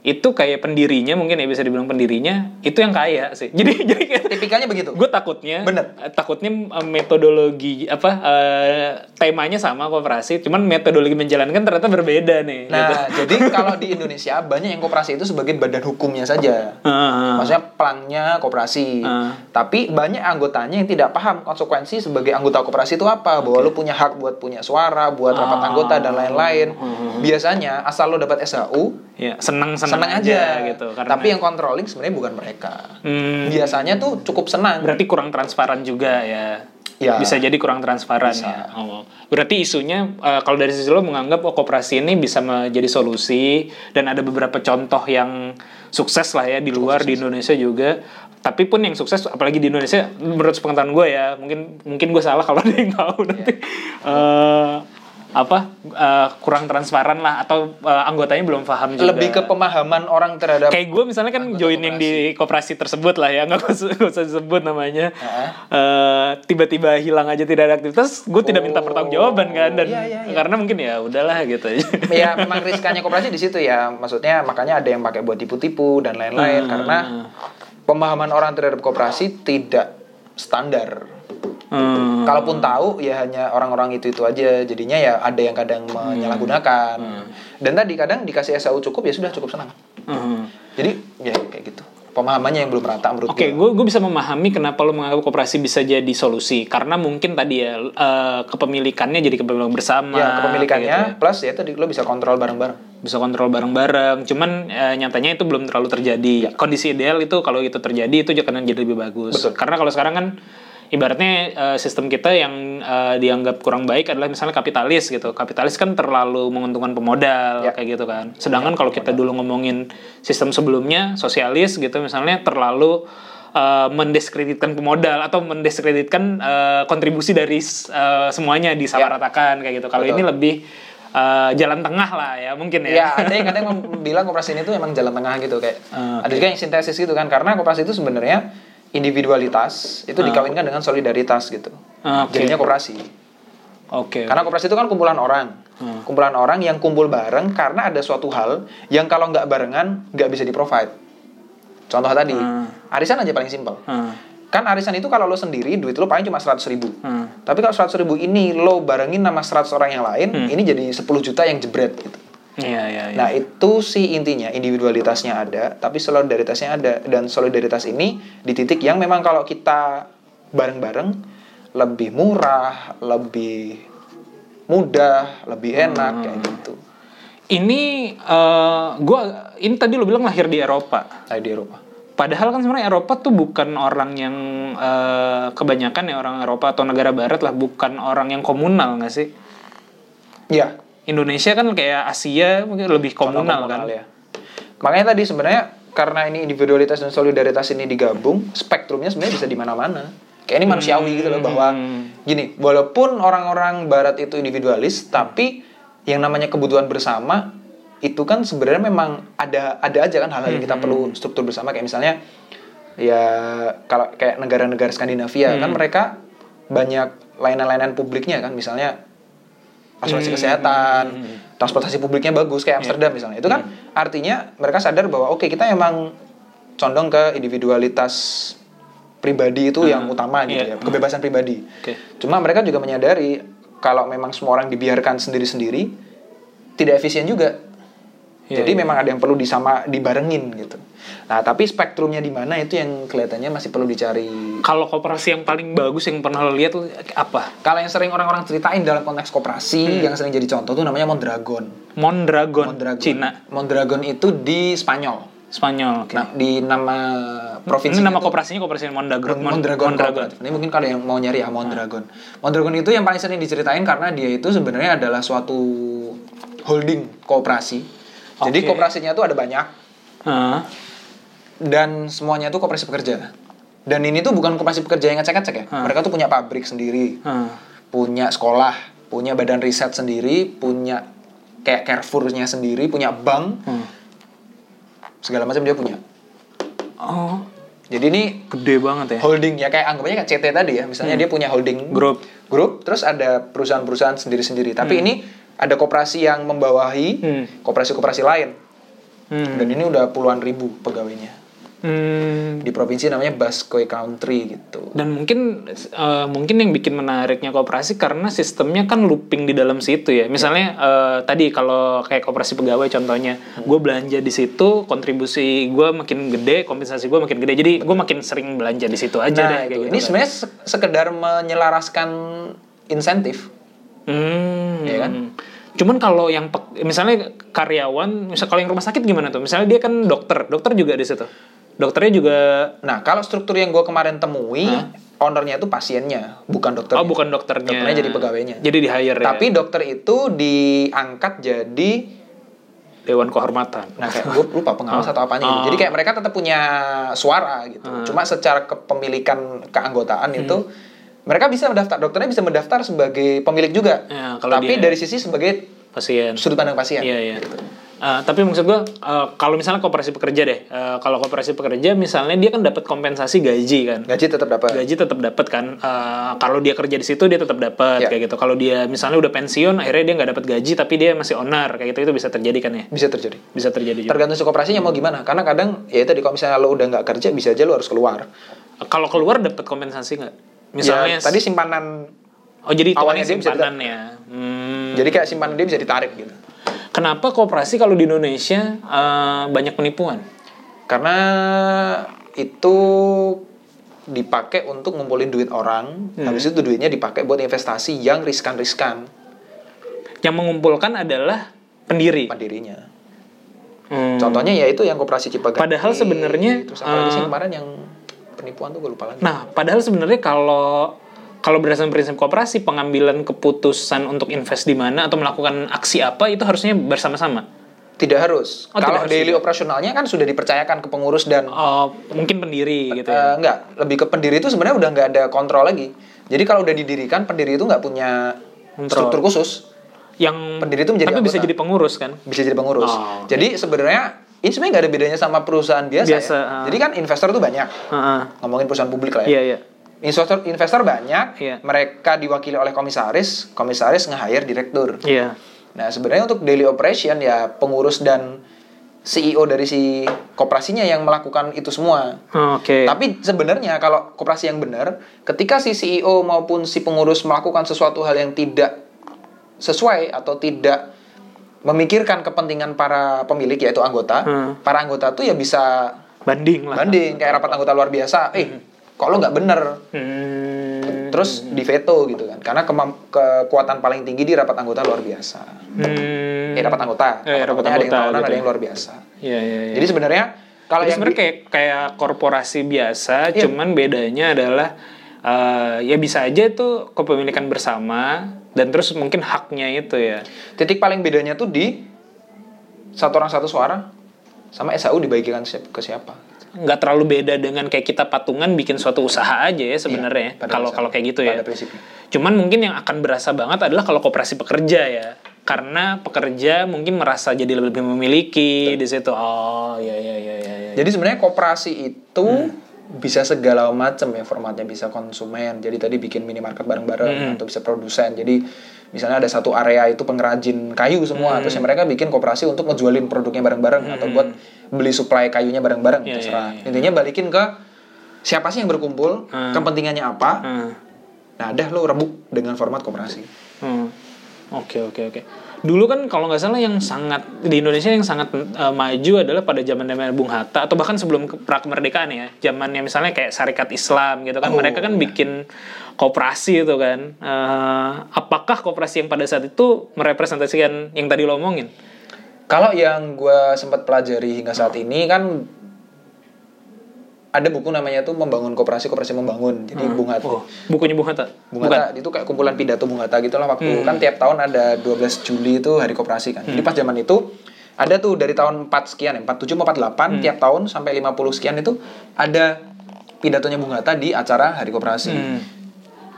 Itu kayak pendirinya mungkin ya bisa dibilang pendirinya itu yang kaya sih. Jadi jadi kayak Tipikalnya begitu. gue takutnya Bener. eh, takutnya eh, metodologi apa eh, temanya sama koperasi cuman metodologi menjalankan ternyata berbeda nih gitu. Nah, jadi kalau di Indonesia banyak yang koperasi itu sebagai badan hukumnya saja. Heeh. Maksudnya pelangnya koperasi. Ah. Tapi banyak anggotanya yang tidak paham konsekuensi sebagai anggota koperasi itu apa. Bahwa lu punya hak buat punya suara, buat rapat Ah. anggota dan lain-lain. Hmm. Biasanya asal lu dapat SHU, ya senang senang, senang aja, gitu karena Tapi yang controlling sebenarnya bukan mereka. Hmm, Biasanya tuh cukup senang. berarti kurang transparan juga ya Ya. bisa jadi kurang transparan Bisa. ya oh. berarti isunya eh, kalau dari sisi lo menganggap oh koperasi ini bisa menjadi solusi dan ada beberapa contoh yang sukses lah ya di luar di Indonesia juga tapi pun yang sukses apalagi di Indonesia menurut pengetahuan gue ya mungkin mungkin gue salah kalau ada yang tahu nanti eh, apa eh, kurang transparan lah atau eh, anggotanya belum paham juga Lebih ke pemahaman orang terhadap kayak gue misalnya kan join yang di koperasi tersebut lah ya nggak usah, disebut namanya Heeh. Eh, tiba-tiba hilang aja tidak ada aktivitas gue tidak minta Oh. pertanggungjawaban kan dan Iya, iya, iya. karena mungkin ya udahlah gitu ya memang riskannya koperasi di situ ya maksudnya makanya ada yang pakai buat tipu-tipu dan lain-lain Hmm. karena pemahaman orang terhadap koperasi tidak standar Hmm. kalaupun tahu ya hanya orang-orang itu itu aja jadinya ya ada yang kadang menyalahgunakan Hmm. dan tadi kadang dikasih SAU cukup ya sudah cukup senang Hmm. jadi ya kayak gitu pemahamannya yang belum rata menurut Oke, gue gue bisa memahami kenapa lo menganggap koperasi bisa jadi solusi karena mungkin tadi ya eh, kepemilikannya jadi kepemilikan bersama. ya kepemilikannya gitu ya. plus ya tadi lo bisa kontrol bareng-bareng bisa kontrol bareng-bareng. Cuman eh, nyatanya itu belum terlalu terjadi. Kondisi ideal itu kalau itu terjadi itu akan jadi lebih bagus. Betul. Karena kalau sekarang kan ibaratnya eh, sistem kita yang eh, dianggap kurang baik adalah misalnya kapitalis gitu. Kapitalis kan terlalu menguntungkan pemodal Ya. kayak gitu kan. Sedangkan kalau kita dulu ngomongin sistem sebelumnya sosialis gitu misalnya terlalu eh, mendiskreditkan pemodal atau mendiskreditkan eh, kontribusi dari eh, semuanya disamaratakan kayak gitu. Kalau ini lebih eh, jalan tengah lah ya mungkin ya. Ya, ada yang kadang bilang koperasi ini tuh emang jalan tengah gitu kayak. Ah, Ada juga yang sintesis gitu kan karena koperasi itu sebenarnya individualitas itu dikawinkan dengan solidaritas gitu. Ah, oke. Jadinya koperasi. Oke. Karena koperasi itu kan kumpulan orang. Hmm. Kumpulan orang yang kumpul bareng karena ada suatu hal yang kalau nggak barengan nggak bisa di-provide. Contoh tadi, Hmm. arisan aja paling simpel. Hmm. Kan arisan itu kalau lo sendiri duit lo paling cuma 100 ribu. Hmm. Tapi kalau 100 ribu ini lo barengin nama 100 orang yang lain, Hmm. ini jadi 10 juta yang jebret gitu. Iya, iya, iya. Nah itu sih intinya individualitasnya ada, tapi solidaritasnya ada dan solidaritas ini di titik yang memang kalau kita bareng-bareng lebih murah, lebih mudah, lebih enak kayak gitu. Ini eh gua ini tadi lo bilang lahir di Eropa. Nah, di Eropa. Padahal kan sebenarnya Eropa tuh bukan orang yang eh, kebanyakan ya orang Eropa atau negara barat lah bukan orang yang komunal nggak sih? Iya. Indonesia kan kayak Asia mungkin lebih komunal, kan. ya. Makanya tadi sebenarnya karena ini individualitas dan solidaritas ini digabung, spektrumnya sebenarnya bisa di mana-mana. Kayak ini manusiawi gitu loh bahwa gini, walaupun orang-orang barat itu individualis, tapi yang namanya kebutuhan bersama itu kan sebenarnya memang ada ada aja kan hal-hal yang kita perlu struktur bersama kayak misalnya ya kalau kayak negara-negara Skandinavia kan mereka banyak layanan-layanan publiknya kan misalnya asuransi Hmm. kesehatan transportasi publiknya bagus kayak Amsterdam misalnya itu kan artinya mereka sadar bahwa oke kita emang condong ke individualitas pribadi itu yang utama gitu iya. ya kebebasan pribadi Oke. cuma mereka juga menyadari kalau memang semua orang dibiarkan sendiri-sendiri tidak efisien juga Iya, jadi iya. memang ada yang perlu disama dibarengin gitu nah tapi spektrumnya di mana itu yang kelihatannya masih perlu dicari Kalau koperasi yang paling bagus yang pernah lo lihat tuh apa? kalau yang sering orang-orang ceritain dalam konteks koperasi yang sering jadi contoh tuh namanya Mondragon Mondragon, Mondragon Cina, Mondragon itu di Spanyol Spanyol. Oke. nah di nama provinsi Ini nama koperasinya koperasi Mondragon. Mon- Mondragon, Mondragon. Ini mungkin kalau yang mau nyari ya Mondragon. Mondragon itu yang paling sering diceritain karena dia itu sebenarnya adalah suatu holding kooperasi. Jadi Oke. kooperasinya itu ada banyak Ah, dan semuanya itu kooperasi pekerja. Dan ini tuh bukan kooperasi pekerja yang ngecek-ngecek ya. Mereka tuh punya pabrik sendiri, ah. punya sekolah, punya badan riset sendiri, punya kayak Carrefour-nya sendiri, punya bank, Hmm. segala macam dia punya. Oh, Jadi ini gede banget ya. holding ya kayak anggapannya kayak CT tadi ya misalnya dia punya holding Grup. grup terus ada perusahaan-perusahaan sendiri-sendiri tapi ini ada koperasi yang membawahi Hmm. koperasi-koperasi lain Hmm. dan ini udah puluhan ribu pegawainya Hmm. di provinsi namanya Basque Country gitu Dan mungkin eh, mungkin yang bikin menariknya kooperasi karena sistemnya kan looping di dalam situ ya. Misalnya eh, tadi kalau kayak kooperasi pegawai contohnya, gue belanja di situ, kontribusi gue makin gede, kompensasi gue makin gede. Jadi gue makin sering belanja di situ aja nah deh. kayak gitu ini kan. sebenarnya se- sekedar menyelaraskan insentif Hmm. Iya kan? Cuman kalau yang misalnya karyawan, misal kalau yang rumah sakit gimana tuh? Misalnya dia kan dokter, dokter juga di situ. Dokternya juga nah kalau struktur yang gue kemarin temui ownernya itu pasiennya bukan dokternya oh bukan dokternya. Dokternya jadi pegawainya. Jadi di hire ya. tapi dokter itu diangkat jadi dewan kehormatan. Nah kayak gue lupa pengawas atau apanya gitu. Jadi kayak mereka tetap punya suara gitu. Hmm. Cuma secara kepemilikan keanggotaan itu mereka bisa mendaftar dokternya bisa mendaftar sebagai pemilik juga. Ya, kalau Tapi dia- dari sisi sebagai Pasien. sudut pandang pasien. Iya iya. Eh, tapi maksud gua eh, kalau misalnya kooperasi pekerja deh, eh, kalau kooperasi pekerja misalnya dia kan dapat kompensasi gaji kan. Gaji tetap dapat. Gaji tetap dapat kan. Eh, kalau dia kerja di situ dia tetap dapat Ya. kayak gitu. Kalau dia misalnya udah pensiun akhirnya dia nggak dapat gaji tapi dia masih owner kayak gitu itu bisa terjadi kan ya? Bisa terjadi. Bisa terjadi juga. Tergantung si kooperasinya mau gimana. Karena kadang ya tadi kalau misalnya lo udah nggak kerja bisa aja lo harus keluar. Kalau keluar dapat kompensasi nggak? Misalnya ya, tadi simpanan. oh jadi awalnya dia bisa ya. Hmm. Jadi kayak simpanan dia bisa ditarik gitu. Kenapa kooperasi kalau di Indonesia eh, banyak penipuan? Karena itu dipakai untuk ngumpulin duit orang, Hmm. habis itu duitnya dipakai buat investasi yang riskan-riskan Yang mengumpulkan adalah pendiri. pendirinya. Hmm. Contohnya ya itu yang koperasi Cipaganti. Padahal sebenarnya, terus apa lagi sih eh, kemarin yang penipuan tuh gue lupa lagi. Nah, padahal sebenarnya kalau kalau berdasarkan prinsip kooperasi, pengambilan keputusan untuk invest di mana atau melakukan aksi apa itu harusnya bersama-sama. Tidak harus. Oh, Kalau tidak harus daily juga. operasionalnya kan sudah dipercayakan ke pengurus dan Oh, mungkin pendiri gitu ya. enggak, lebih ke pendiri itu sebenarnya udah nggak ada kontrol lagi. Jadi kalau udah didirikan pendiri itu nggak punya Kontrol. struktur khusus, Yang pendiri itu menjadi tapi bisa jadi pengurus kan? bisa jadi pengurus. Oh, oke. Jadi sebenarnya ini sebenarnya nggak ada bedanya sama perusahaan biasa. Biasa, ya. ah. Jadi kan investor tuh banyak. Heeh. Ngomongin perusahaan publik lah ya. Iya, iya. Investor investor banyak, Iya. mereka diwakili oleh komisaris, komisaris nge-hire direktur. Iya. Nah, sebenarnya untuk daily operation ya pengurus dan CEO dari si koperasinya yang melakukan itu semua. Oke. Tapi sebenarnya kalau koperasi yang benar, ketika si CEO maupun si pengurus melakukan sesuatu hal yang tidak sesuai atau tidak memikirkan kepentingan para pemilik yaitu anggota, Hmm. para anggota tuh ya bisa Banding lah. banding kayak rapat anggota luar biasa, eh kok lo nggak bener, Hmm. terus di veto gitu kan, karena kekuatan paling tinggi di rapat anggota luar biasa. Hmm. Eh rapat anggota, Eh, rapat rapat anggotanya ada yang anggota tahunan, gitu ada ya. yang luar biasa. Iya, iya, iya. Jadi sebenarnya kalau yang sebenarnya kayak kayak korporasi biasa, Iya. cuman bedanya adalah eh, ya bisa aja itu kepemilikan bersama dan terus mungkin haknya itu ya. titik paling bedanya tuh di satu orang satu suara sama SAU dibagikan ke siapa. Nggak terlalu beda dengan kayak kita patungan bikin suatu usaha aja ya sebenarnya Iya, pada kalau kalau kayak gitu ya. Pada prinsipnya. Cuman mungkin yang akan berasa banget adalah kalau koperasi pekerja ya. Karena pekerja mungkin merasa jadi lebih memiliki di situ. Oh, iya iya iya. iya. Jadi sebenarnya koperasi itu Hmm. bisa segala macam ya formatnya bisa konsumen jadi tadi bikin minimarket bareng-bareng atau bisa produsen jadi misalnya ada satu area itu pengrajin kayu semua terus ya mereka bikin koperasi untuk ngejualin produknya bareng-bareng atau buat beli supply kayunya bareng-bareng Iya, terserah iya, iya. intinya balikin ke siapa sih yang berkumpul kepentingannya apa Hmm. nah dah lo rebuk dengan format koperasi Hmm. Oke oke oke. Dulu kan kalau nggak salah yang sangat di Indonesia yang sangat eh, maju adalah pada zaman zaman Bung Hatta atau bahkan sebelum ke- pra kemerdekaan ya. Zamannya misalnya kayak Syarikat Islam gitu kan. Oh, Mereka kan bikin koperasi itu kan. Eh, apakah koperasi yang pada saat itu merepresentasikan yang tadi lo omongin? Kalau yang gue sempat pelajari hingga saat ini kan ada buku namanya tuh membangun koperasi koperasi membangun. Jadi Bung Hatta. Oh, bukunya Bung Hatta. Bung Hatta itu kayak kumpulan pidato Bung Hatta gitu lah. Waktu kan tiap tahun ada 12 Juli itu hari koperasi kan. Jadi pas zaman itu ada tuh dari tahun 4 sekian ya 47 48 tiap tahun sampai 50 sekian itu ada pidatonya Bung Hatta di acara hari koperasi. Hmm.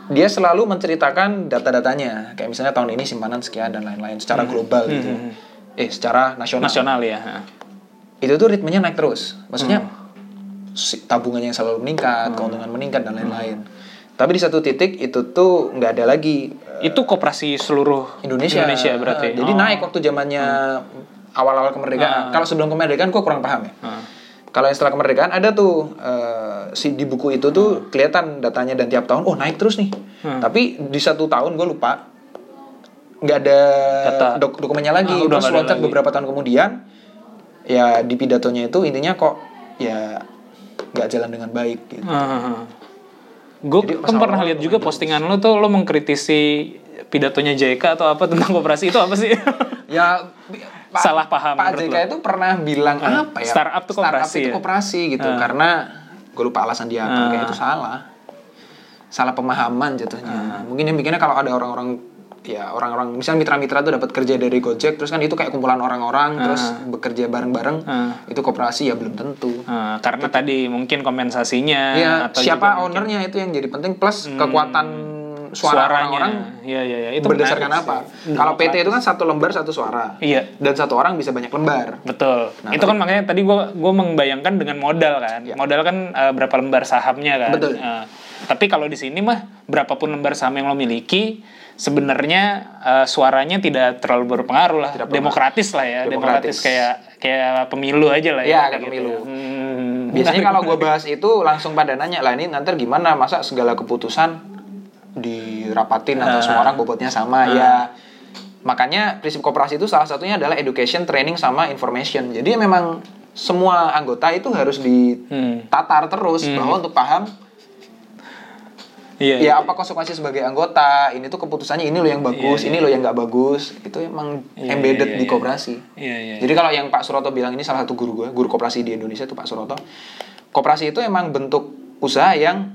dia selalu menceritakan data-datanya. Kayak misalnya tahun ini simpanan sekian dan lain-lain secara global gitu eh secara nasional. Nasional ya. itu tuh ritmenya naik terus. Maksudnya si- tabungannya yang selalu meningkat keuntungan meningkat dan lain-lain. Tapi di satu titik itu tuh nggak ada lagi eh, Itu koperasi seluruh Indonesia. Indonesia berarti. Jadi Oh. naik waktu zamannya awal-awal kemerdekaan. Kalau sebelum kemerdekaan gue kurang paham ya. Hmm. kalau yang setelah kemerdekaan ada tuh eh, si di buku itu tuh kelihatan datanya dan tiap tahun oh naik terus nih. Tapi di satu tahun gue lupa nggak ada dok- dokumennya lagi. Ah, udah terus loncat beberapa tahun kemudian ya di pidatonya itu intinya kok ya nggak jalan dengan baik gitu. Gue Jadi kan pas pernah awal-awal lihat juga postingan lo tuh lo mengkritisi pidatonya JK atau apa tentang koperasi itu apa sih? ya Pak- Salah paham Pak JK lo. itu pernah bilang Ah, apa ya? startup tuh koperasi itu ya? koperasi gitu karena gue lupa alasan dia apa Ah. kayak itu salah. Salah pemahaman jatuhnya. Mungkin yang bikinnya kalau ada orang-orang ya orang-orang misalnya mitra-mitra tuh dapat kerja dari Gojek terus kan itu kayak kumpulan orang-orang terus bekerja bareng-bareng Ah. itu koperasi ya belum tentu Nah, karena tadi mungkin kompensasinya ya atau siapa ownernya itu yang jadi penting plus kekuatan suara suaranya. orang-orang Iya iya iya. Itu berdasarkan apa sih. kalau PT itu kan satu lembar satu suara Iya. dan satu orang bisa banyak lembar Betul. Nah, itu kan makanya tadi gua gua membayangkan dengan modal kan. Modal kan eh, berapa lembar sahamnya kan. Betul. Eh, tapi kalau di sini mah berapapun lembar saham yang lo miliki sebenarnya eh, suaranya tidak terlalu berpengaruh lah. Tidak. Demokratis lah ya. Demokratis, Demokratis. kayak kayak pemilu aja lah Iya, ya. kayak pemilu. gitu. Hmm. Biasanya kalau gue bahas itu langsung pada nanya lah ini nanti gimana masa segala keputusan dirapatin atau semua orang bobotnya sama ya makanya prinsip koperasi itu salah satunya adalah education training sama information jadi memang semua anggota itu harus ditatar terus bahwa untuk paham Iya. ya apa konsekuensi sebagai anggota ini tuh keputusannya ini lo yang bagus ini lo yang nggak bagus itu emang Iya, iya, embedded di iya. koperasi Iya iya. jadi kalau yang Pak Suroto bilang ini salah satu guru gue, guru koperasi di Indonesia itu Pak Suroto. Koperasi itu emang bentuk usaha yang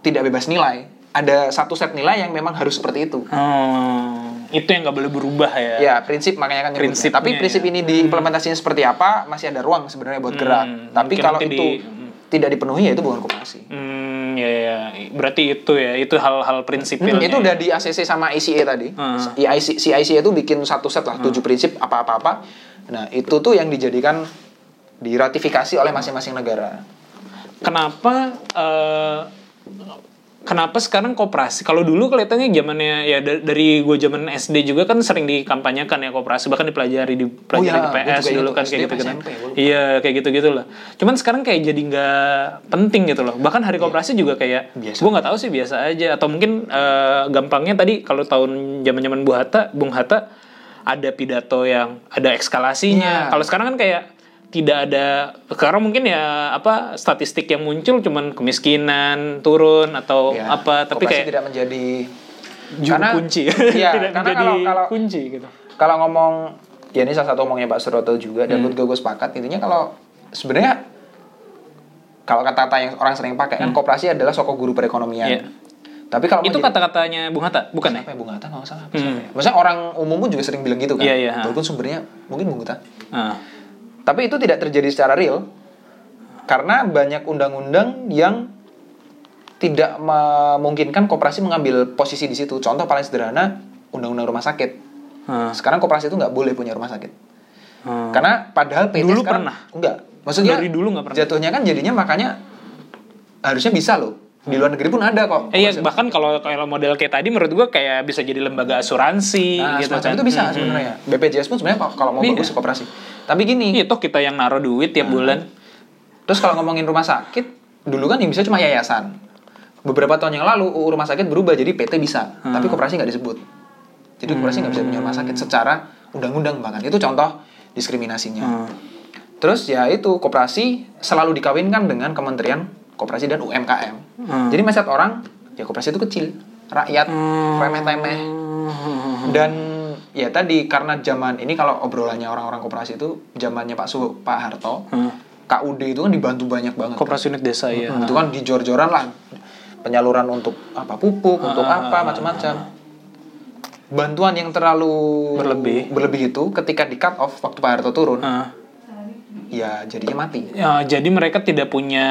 tidak bebas nilai. Ada satu set nilai yang memang harus seperti itu. Oh, itu yang nggak boleh berubah ya. Ya, prinsip makanya kan. Prinsipnya, Tapi prinsip ya. ini diimplementasinya seperti apa masih ada ruang sebenarnya buat gerak. Hmm, Tapi mungkin kalau itu di- tidak dipenuhi ya itu bukan koperasi. Hmm, ya, ya, berarti itu ya, itu hal-hal prinsipil. Hmm, itu udah di ACC sama ICA tadi. Hmm. Si ICA itu bikin satu set lah, tujuh prinsip apa-apa-apa. Nah, itu tuh yang dijadikan diratifikasi oleh masing-masing negara. Kenapa eh, kenapa sekarang koperasi? Kalau dulu kelihatannya zamannya ya da- dari gue zaman SD juga kan sering dikampanyekan ya koperasi bahkan dipelajari di pelajari iya, di PS dulu kan kayak gitu kan. Iya, kayak gitu-gitu lah. Cuman sekarang kayak jadi nggak penting gitu loh. Bahkan hari koperasi juga kayak Biasa. gue nggak tahu sih biasa aja atau mungkin eh, gampangnya tadi kalau tahun zaman-zaman Bu Hatta, Bung Hatta ada pidato yang ada ekskalasinya. Iya. Kalau sekarang kan kayak tidak ada sekarang mungkin ya apa statistik yang muncul cuman kemiskinan turun atau Ya, apa tapi kayak tidak menjadi karena- kunci Iya, tidak karena menjadi kalau- kalau- kunci gitu kalau ngomong ya ini salah satu omongnya Pak Suroto juga dan Hmm. gue gue sepakat intinya kalau sebenarnya kalau kata-kata yang orang sering pakai kan koperasi adalah sokok guru perekonomian. Hmm. Iya. Tapi kalau itu kata-katanya Bung Hatta bukan ya apa ya Bung Hatta nggak salah siapa ya? Maksudnya orang umum pun juga sering bilang gitu kan. Iya, iya. Walaupun sumbernya mungkin Bung Hatta. Ah. Tapi itu tidak terjadi secara real karena banyak undang-undang yang tidak memungkinkan koperasi mengambil posisi di situ. Contoh paling sederhana undang-undang rumah sakit. Ah. Sekarang koperasi itu nggak boleh punya rumah sakit. Ah. Karena padahal PT Dulu sekarang pernah? enggak. Maksudnya Dari dulu nggak pernah? Jatuhnya kan jadinya makanya harusnya bisa loh. Di luar negeri pun ada kok. Eh, iya bahkan kalau kalau model kayak tadi menurut gua kayak bisa jadi lembaga asuransi Nah, gitu kan. itu bisa Hmm. sebenarnya. BPJS pun sebenarnya kalau mau Iya. bagus koperasi. Tapi gini, Iya toh kita yang naruh duit tiap bulan. terus kalau ngomongin rumah sakit, dulu kan yang bisa cuma yayasan. Beberapa tahun yang lalu UU rumah sakit berubah jadi PT bisa, Hmm. tapi koperasi nggak disebut. Jadi koperasi nggak bisa punya rumah sakit secara undang-undang bahkan. Itu contoh diskriminasinya. Hmm. Terus ya itu koperasi selalu dikawinkan dengan Kementerian Koperasi dan UMKM. Hmm. Jadi mindset orang ya koperasi itu kecil, rakyat remeh-temeh. Dan ya tadi karena zaman ini kalau obrolannya orang-orang koperasi itu zamannya Pak Su Pak Harto, Hmm. KUD itu kan dibantu banyak banget. Koperasi unit desa ya. Hmm, Itu kan dijor-joran lah penyaluran untuk apa pupuk, untuk Ah. apa macam-macam. Bantuan yang terlalu Berlebih. berlebih itu ketika di cut off waktu Pak Harto turun, Ah. ya jadinya mati. Ya, jadi mereka tidak punya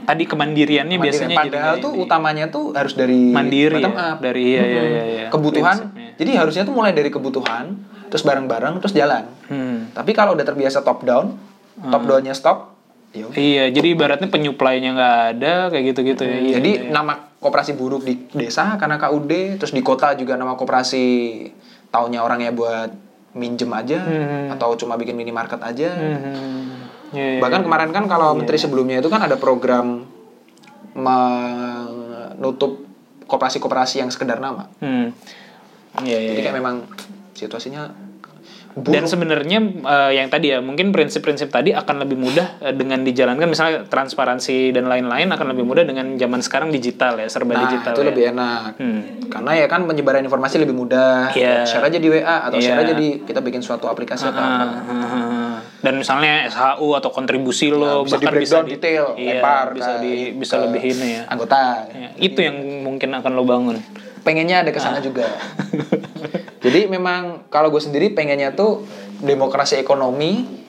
tadi kemandiriannya Mandiri. biasanya Padahal jadi tuh utamanya tuh harus dari mandiri ya, dari iya iya iya, iya. kebutuhan. Jadi harusnya tuh mulai dari kebutuhan, terus bareng-bareng, terus jalan. Hmm. Tapi kalau udah terbiasa top down, top downnya stop, ya udah. Iya, jadi ibaratnya penyuplainya nggak ada kayak gitu-gitu ya. Iya, Jadi iya. nama koperasi buruk di desa karena KUD, terus di kota juga nama koperasi taunya orangnya buat minjem aja Hmm. atau cuma bikin minimarket aja. Hmm. Iya, iya. Bahkan kemarin kan kalau menteri sebelumnya itu kan ada program menutup koperasi-koperasi yang sekedar nama. Hmm. Iya, iya. Jadi kayak memang situasinya Dan buruk. sebenarnya eh, yang tadi ya mungkin prinsip-prinsip tadi akan lebih mudah eh, dengan dijalankan misalnya transparansi dan lain-lain akan lebih mudah dengan zaman sekarang digital ya serba nah, digital. itu ya. lebih enak. Hmm. Karena ya kan penyebaran informasi lebih mudah. Iya. Share aja di WA atau share Iya. aja di kita bikin suatu aplikasi atau apa. Ah, Dan misalnya SHU atau kontribusi lo Nah, bisa di bahkan breakdown di- detail, iya, lempar bisa ke- di bisa lebih ini ya. Anggota. Ya, Itu yang mungkin akan lo bangun. Pengennya ada ke Ah. sana juga. Jadi memang kalau gue sendiri pengennya tuh demokrasi ekonomi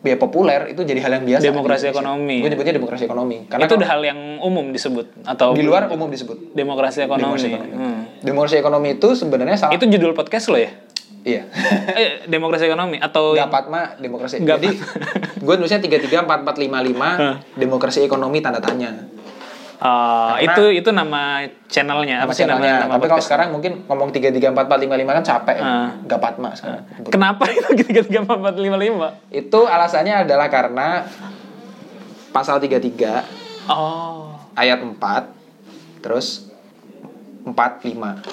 biar populer itu jadi hal yang biasa. Demokrasi ekonomi. Gue nyebutnya demokrasi ekonomi. Karena itu udah hal yang umum disebut atau di luar umum disebut demokrasi ekonomi. demokrasi ekonomi. Hmm. Demokrasi ekonomi itu sebenarnya salah. Itu judul podcast lo ya? Iya. eh, demokrasi ekonomi atau yang- Gapat mah demokrasi. Gapat. Jadi gue nulisnya tiga tiga empat empat lima lima demokrasi ekonomi tanda tanya. Eh, itu itu nama channelnya apa sih namanya? Nama Tapi kalau sekarang mungkin ngomong tiga tiga empat empat lima lima kan capek, uh, gak patma. Uh, kenapa itu tiga tiga empat empat lima lima? Itu alasannya adalah karena pasal tiga tiga oh. ayat empat terus empat lima.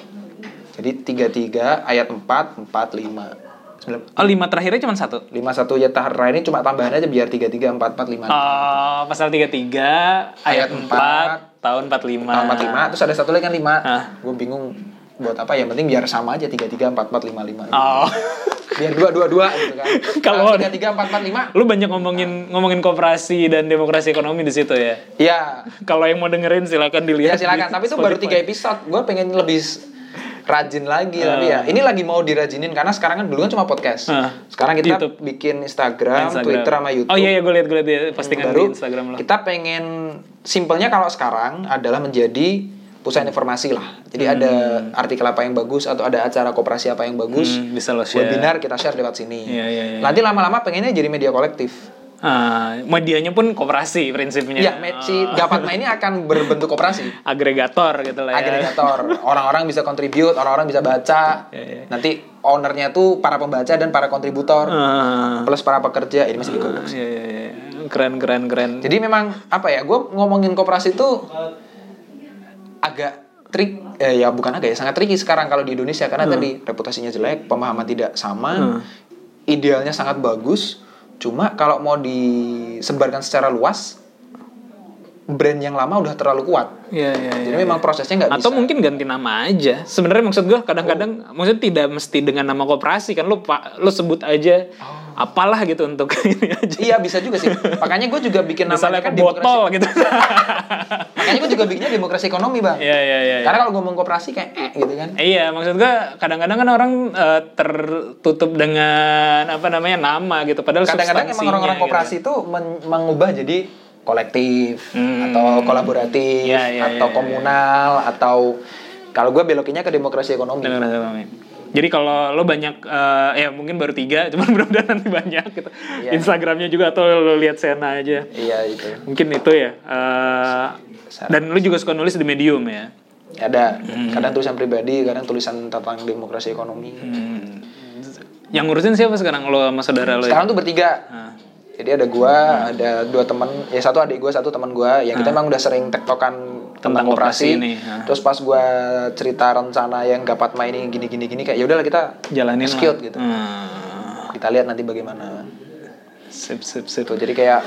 Jadi tiga tiga ayat empat empat lima oh, lima terakhirnya cuma satu? Lima satu ya tahara ini cuma tambahan aja biar tiga tiga empat empat lima. Oh, pasal tiga tiga ayat empat tahun empat lima. Tahun empat lima terus ada satu lagi kan lima. Ah. Gue bingung buat apa ya penting biar sama aja tiga tiga empat empat lima lima. Oh. Biar dua dua dua. Gitu kan. Kalau tiga tiga empat empat lima. Lu banyak ngomongin nah. ngomongin kooperasi dan demokrasi ekonomi di situ ya. Iya. Kalau yang mau dengerin silakan dilihat. Ya silakan. Tapi itu baru tiga episode. Gue pengen lebih rajin lagi tapi ya. Ini lagi mau dirajinin karena sekarang kan dulu kan cuma podcast. Ah. Sekarang kita YouTube. bikin Instagram, Instagram. Twitter sama YouTube. Oh iya iya gue lihat gue lihat ya, postingan baru di Instagram lo. kita pengen simpelnya kalau sekarang adalah menjadi pusat informasi lah. Jadi ada artikel apa yang bagus atau ada acara koperasi apa yang bagus. Hmm, bisa lo share. Webinar kita share lewat sini. Iya, iya, iya. Nanti lama-lama pengennya jadi media kolektif. Ah, medianya pun koperasi prinsipnya. Iya, si Gapatma ini akan berbentuk koperasi. agregator gitu lah ya. agregator orang-orang bisa contribute orang-orang bisa baca Iya, iya. nanti ownernya tuh para pembaca dan para kontributor Ah, plus para pekerja ini masih di iya, iya, iya. Keren keren keren. jadi memang apa ya gue ngomongin koperasi itu agak trik eh, ya bukan agak ya sangat tricky sekarang kalau di Indonesia karena tadi reputasinya jelek pemahaman tidak sama idealnya sangat bagus cuma kalau mau disebarkan secara luas brand yang lama udah terlalu kuat Iya iya. jadi iya. memang prosesnya nggak bisa Atau mungkin ganti nama aja. Sebenarnya maksud gue kadang-kadang maksudnya tidak mesti dengan nama koperasi kan lu pak lu sebut aja apalah gitu untuk ini aja. Iya bisa juga sih. Makanya gue juga bikin namanya Misalnya kan demokrasi. botol gitu. Makanya gue juga bikinnya demokrasi ekonomi bang. Iya iya iya. iya. Karena kalau ngomong koperasi kayak eh gitu kan. Iya, maksud gue kadang-kadang kan orang eh, tertutup dengan apa namanya nama gitu. Padahal Kadang-kadang emang orang-orang gitu. koperasi itu men- mengubah jadi kolektif Hmm. atau kolaboratif Iya, iya, atau iya, komunal atau kalau gue belokinnya ke demokrasi ekonomi. Demokrasi ekonomi. Jadi kalau lo banyak eh, ya mungkin baru tiga, cuman mudah-mudahan nanti banyak gitu. Iya. Instagramnya juga atau lo lihat Sena aja. Iya itu. Mungkin itu ya. eh, dan lo juga suka nulis di Medium ya. Ada. Kadang tulisan pribadi, kadang tulisan tentang demokrasi ekonomi. Yang ngurusin siapa sekarang lo sama saudara lo? ya? Sekarang tuh bertiga. Ah. Jadi ada gua, ada dua teman, ya satu adik gua, satu teman gua. Yang kita emang udah sering tektokan tentang, Tentang koperasi koperasi. ini, ah. Terus pas gua cerita rencana yang gapat main ini gini gini gini kayak ya udahlah kita Jalanin lah. gitu. Hmm. Kita lihat nanti bagaimana. Sip, sip, sip. Tuh, jadi kayak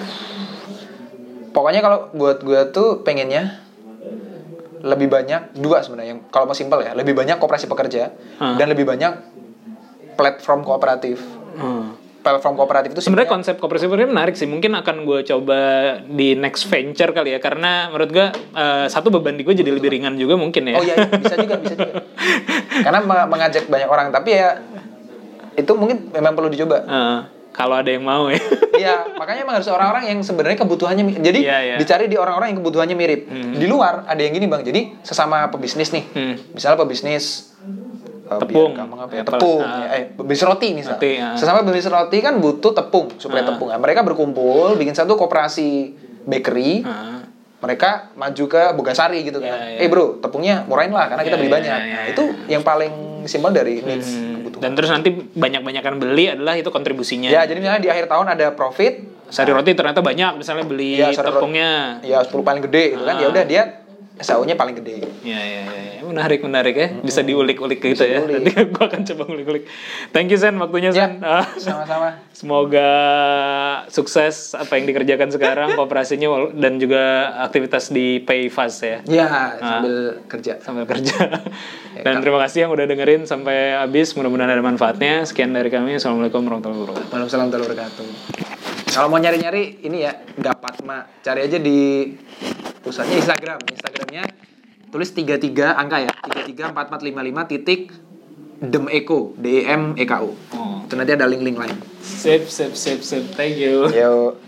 pokoknya kalau buat gua tuh pengennya lebih banyak dua sebenarnya yang kalau mau simpel ya lebih banyak koperasi pekerja Ah. dan lebih banyak platform kooperatif Hmm. Platform kooperatif itu Sebenarnya konsep koperasi ini menarik sih. Mungkin akan gue coba di next venture kali ya. Karena menurut gue eh, satu beban di gue jadi lebih ringan juga mungkin ya. Oh iya, iya, bisa juga, bisa juga. Karena me- mengajak banyak orang, tapi ya itu mungkin memang perlu dicoba. Eh, kalau ada yang mau ya. Iya, makanya emang harus orang-orang yang sebenarnya kebutuhannya jadi Iya, iya. dicari di orang-orang yang kebutuhannya mirip. Di luar ada yang gini, Bang. Jadi sesama pebisnis nih. Hmm. Misalnya pebisnis eh, Tepung. gampang apa ya? Apa- Tepung, ah. ya, eh pebisnis roti misalnya. Roti, ah. Sesama pebisnis roti kan butuh tepung, supaya tepung. Nah, mereka berkumpul bikin satu koperasi bakery. Ah. mereka maju ke Bogasari gitu kan. Iya, iya. Eh bro, tepungnya murahin lah karena kita Iya, beli iya, banyak. iya, Nah, iya. itu yang paling simpel dari needs Hmm. kebutuhan. Dan terus nanti banyak-banyakan beli adalah itu kontribusinya. Ya, jadi misalnya di akhir tahun ada profit, Sari roti ternyata banyak. Misalnya beli Iya, roti. tepungnya. ya 10 paling gede gitu kan. Ya udah dia SAU-nya paling gede. Ya, ya, ya, ya. menarik, menarik ya. Bisa diulik-ulik gitu ya. diulik. Nanti gue akan coba ngulik-ulik. Thank you Sen, waktunya Ya, Sen. Ah, sama-sama. Semoga sukses apa yang dikerjakan sekarang, kooperasinya dan juga aktivitas di Payfast ya. Ya, sambil kerja. Sambil kerja. Dan terima kasih yang udah dengerin sampai habis. Mudah-mudahan ada manfaatnya. Sekian dari kami. Assalamualaikum warahmatullahi wabarakatuh. Waalaikumsalam warahmatullahi wabarakatuh. Kalau mau nyari-nyari ini ya, Gapatma. Cari aja di pusatnya Instagram. Instagramnya tulis 33 angka ya. 334455 titik Dem Eko, D E M E K O. Oh. Itu nanti ada link-link lain. Sip, sip, sip, sip. Thank you. Yo.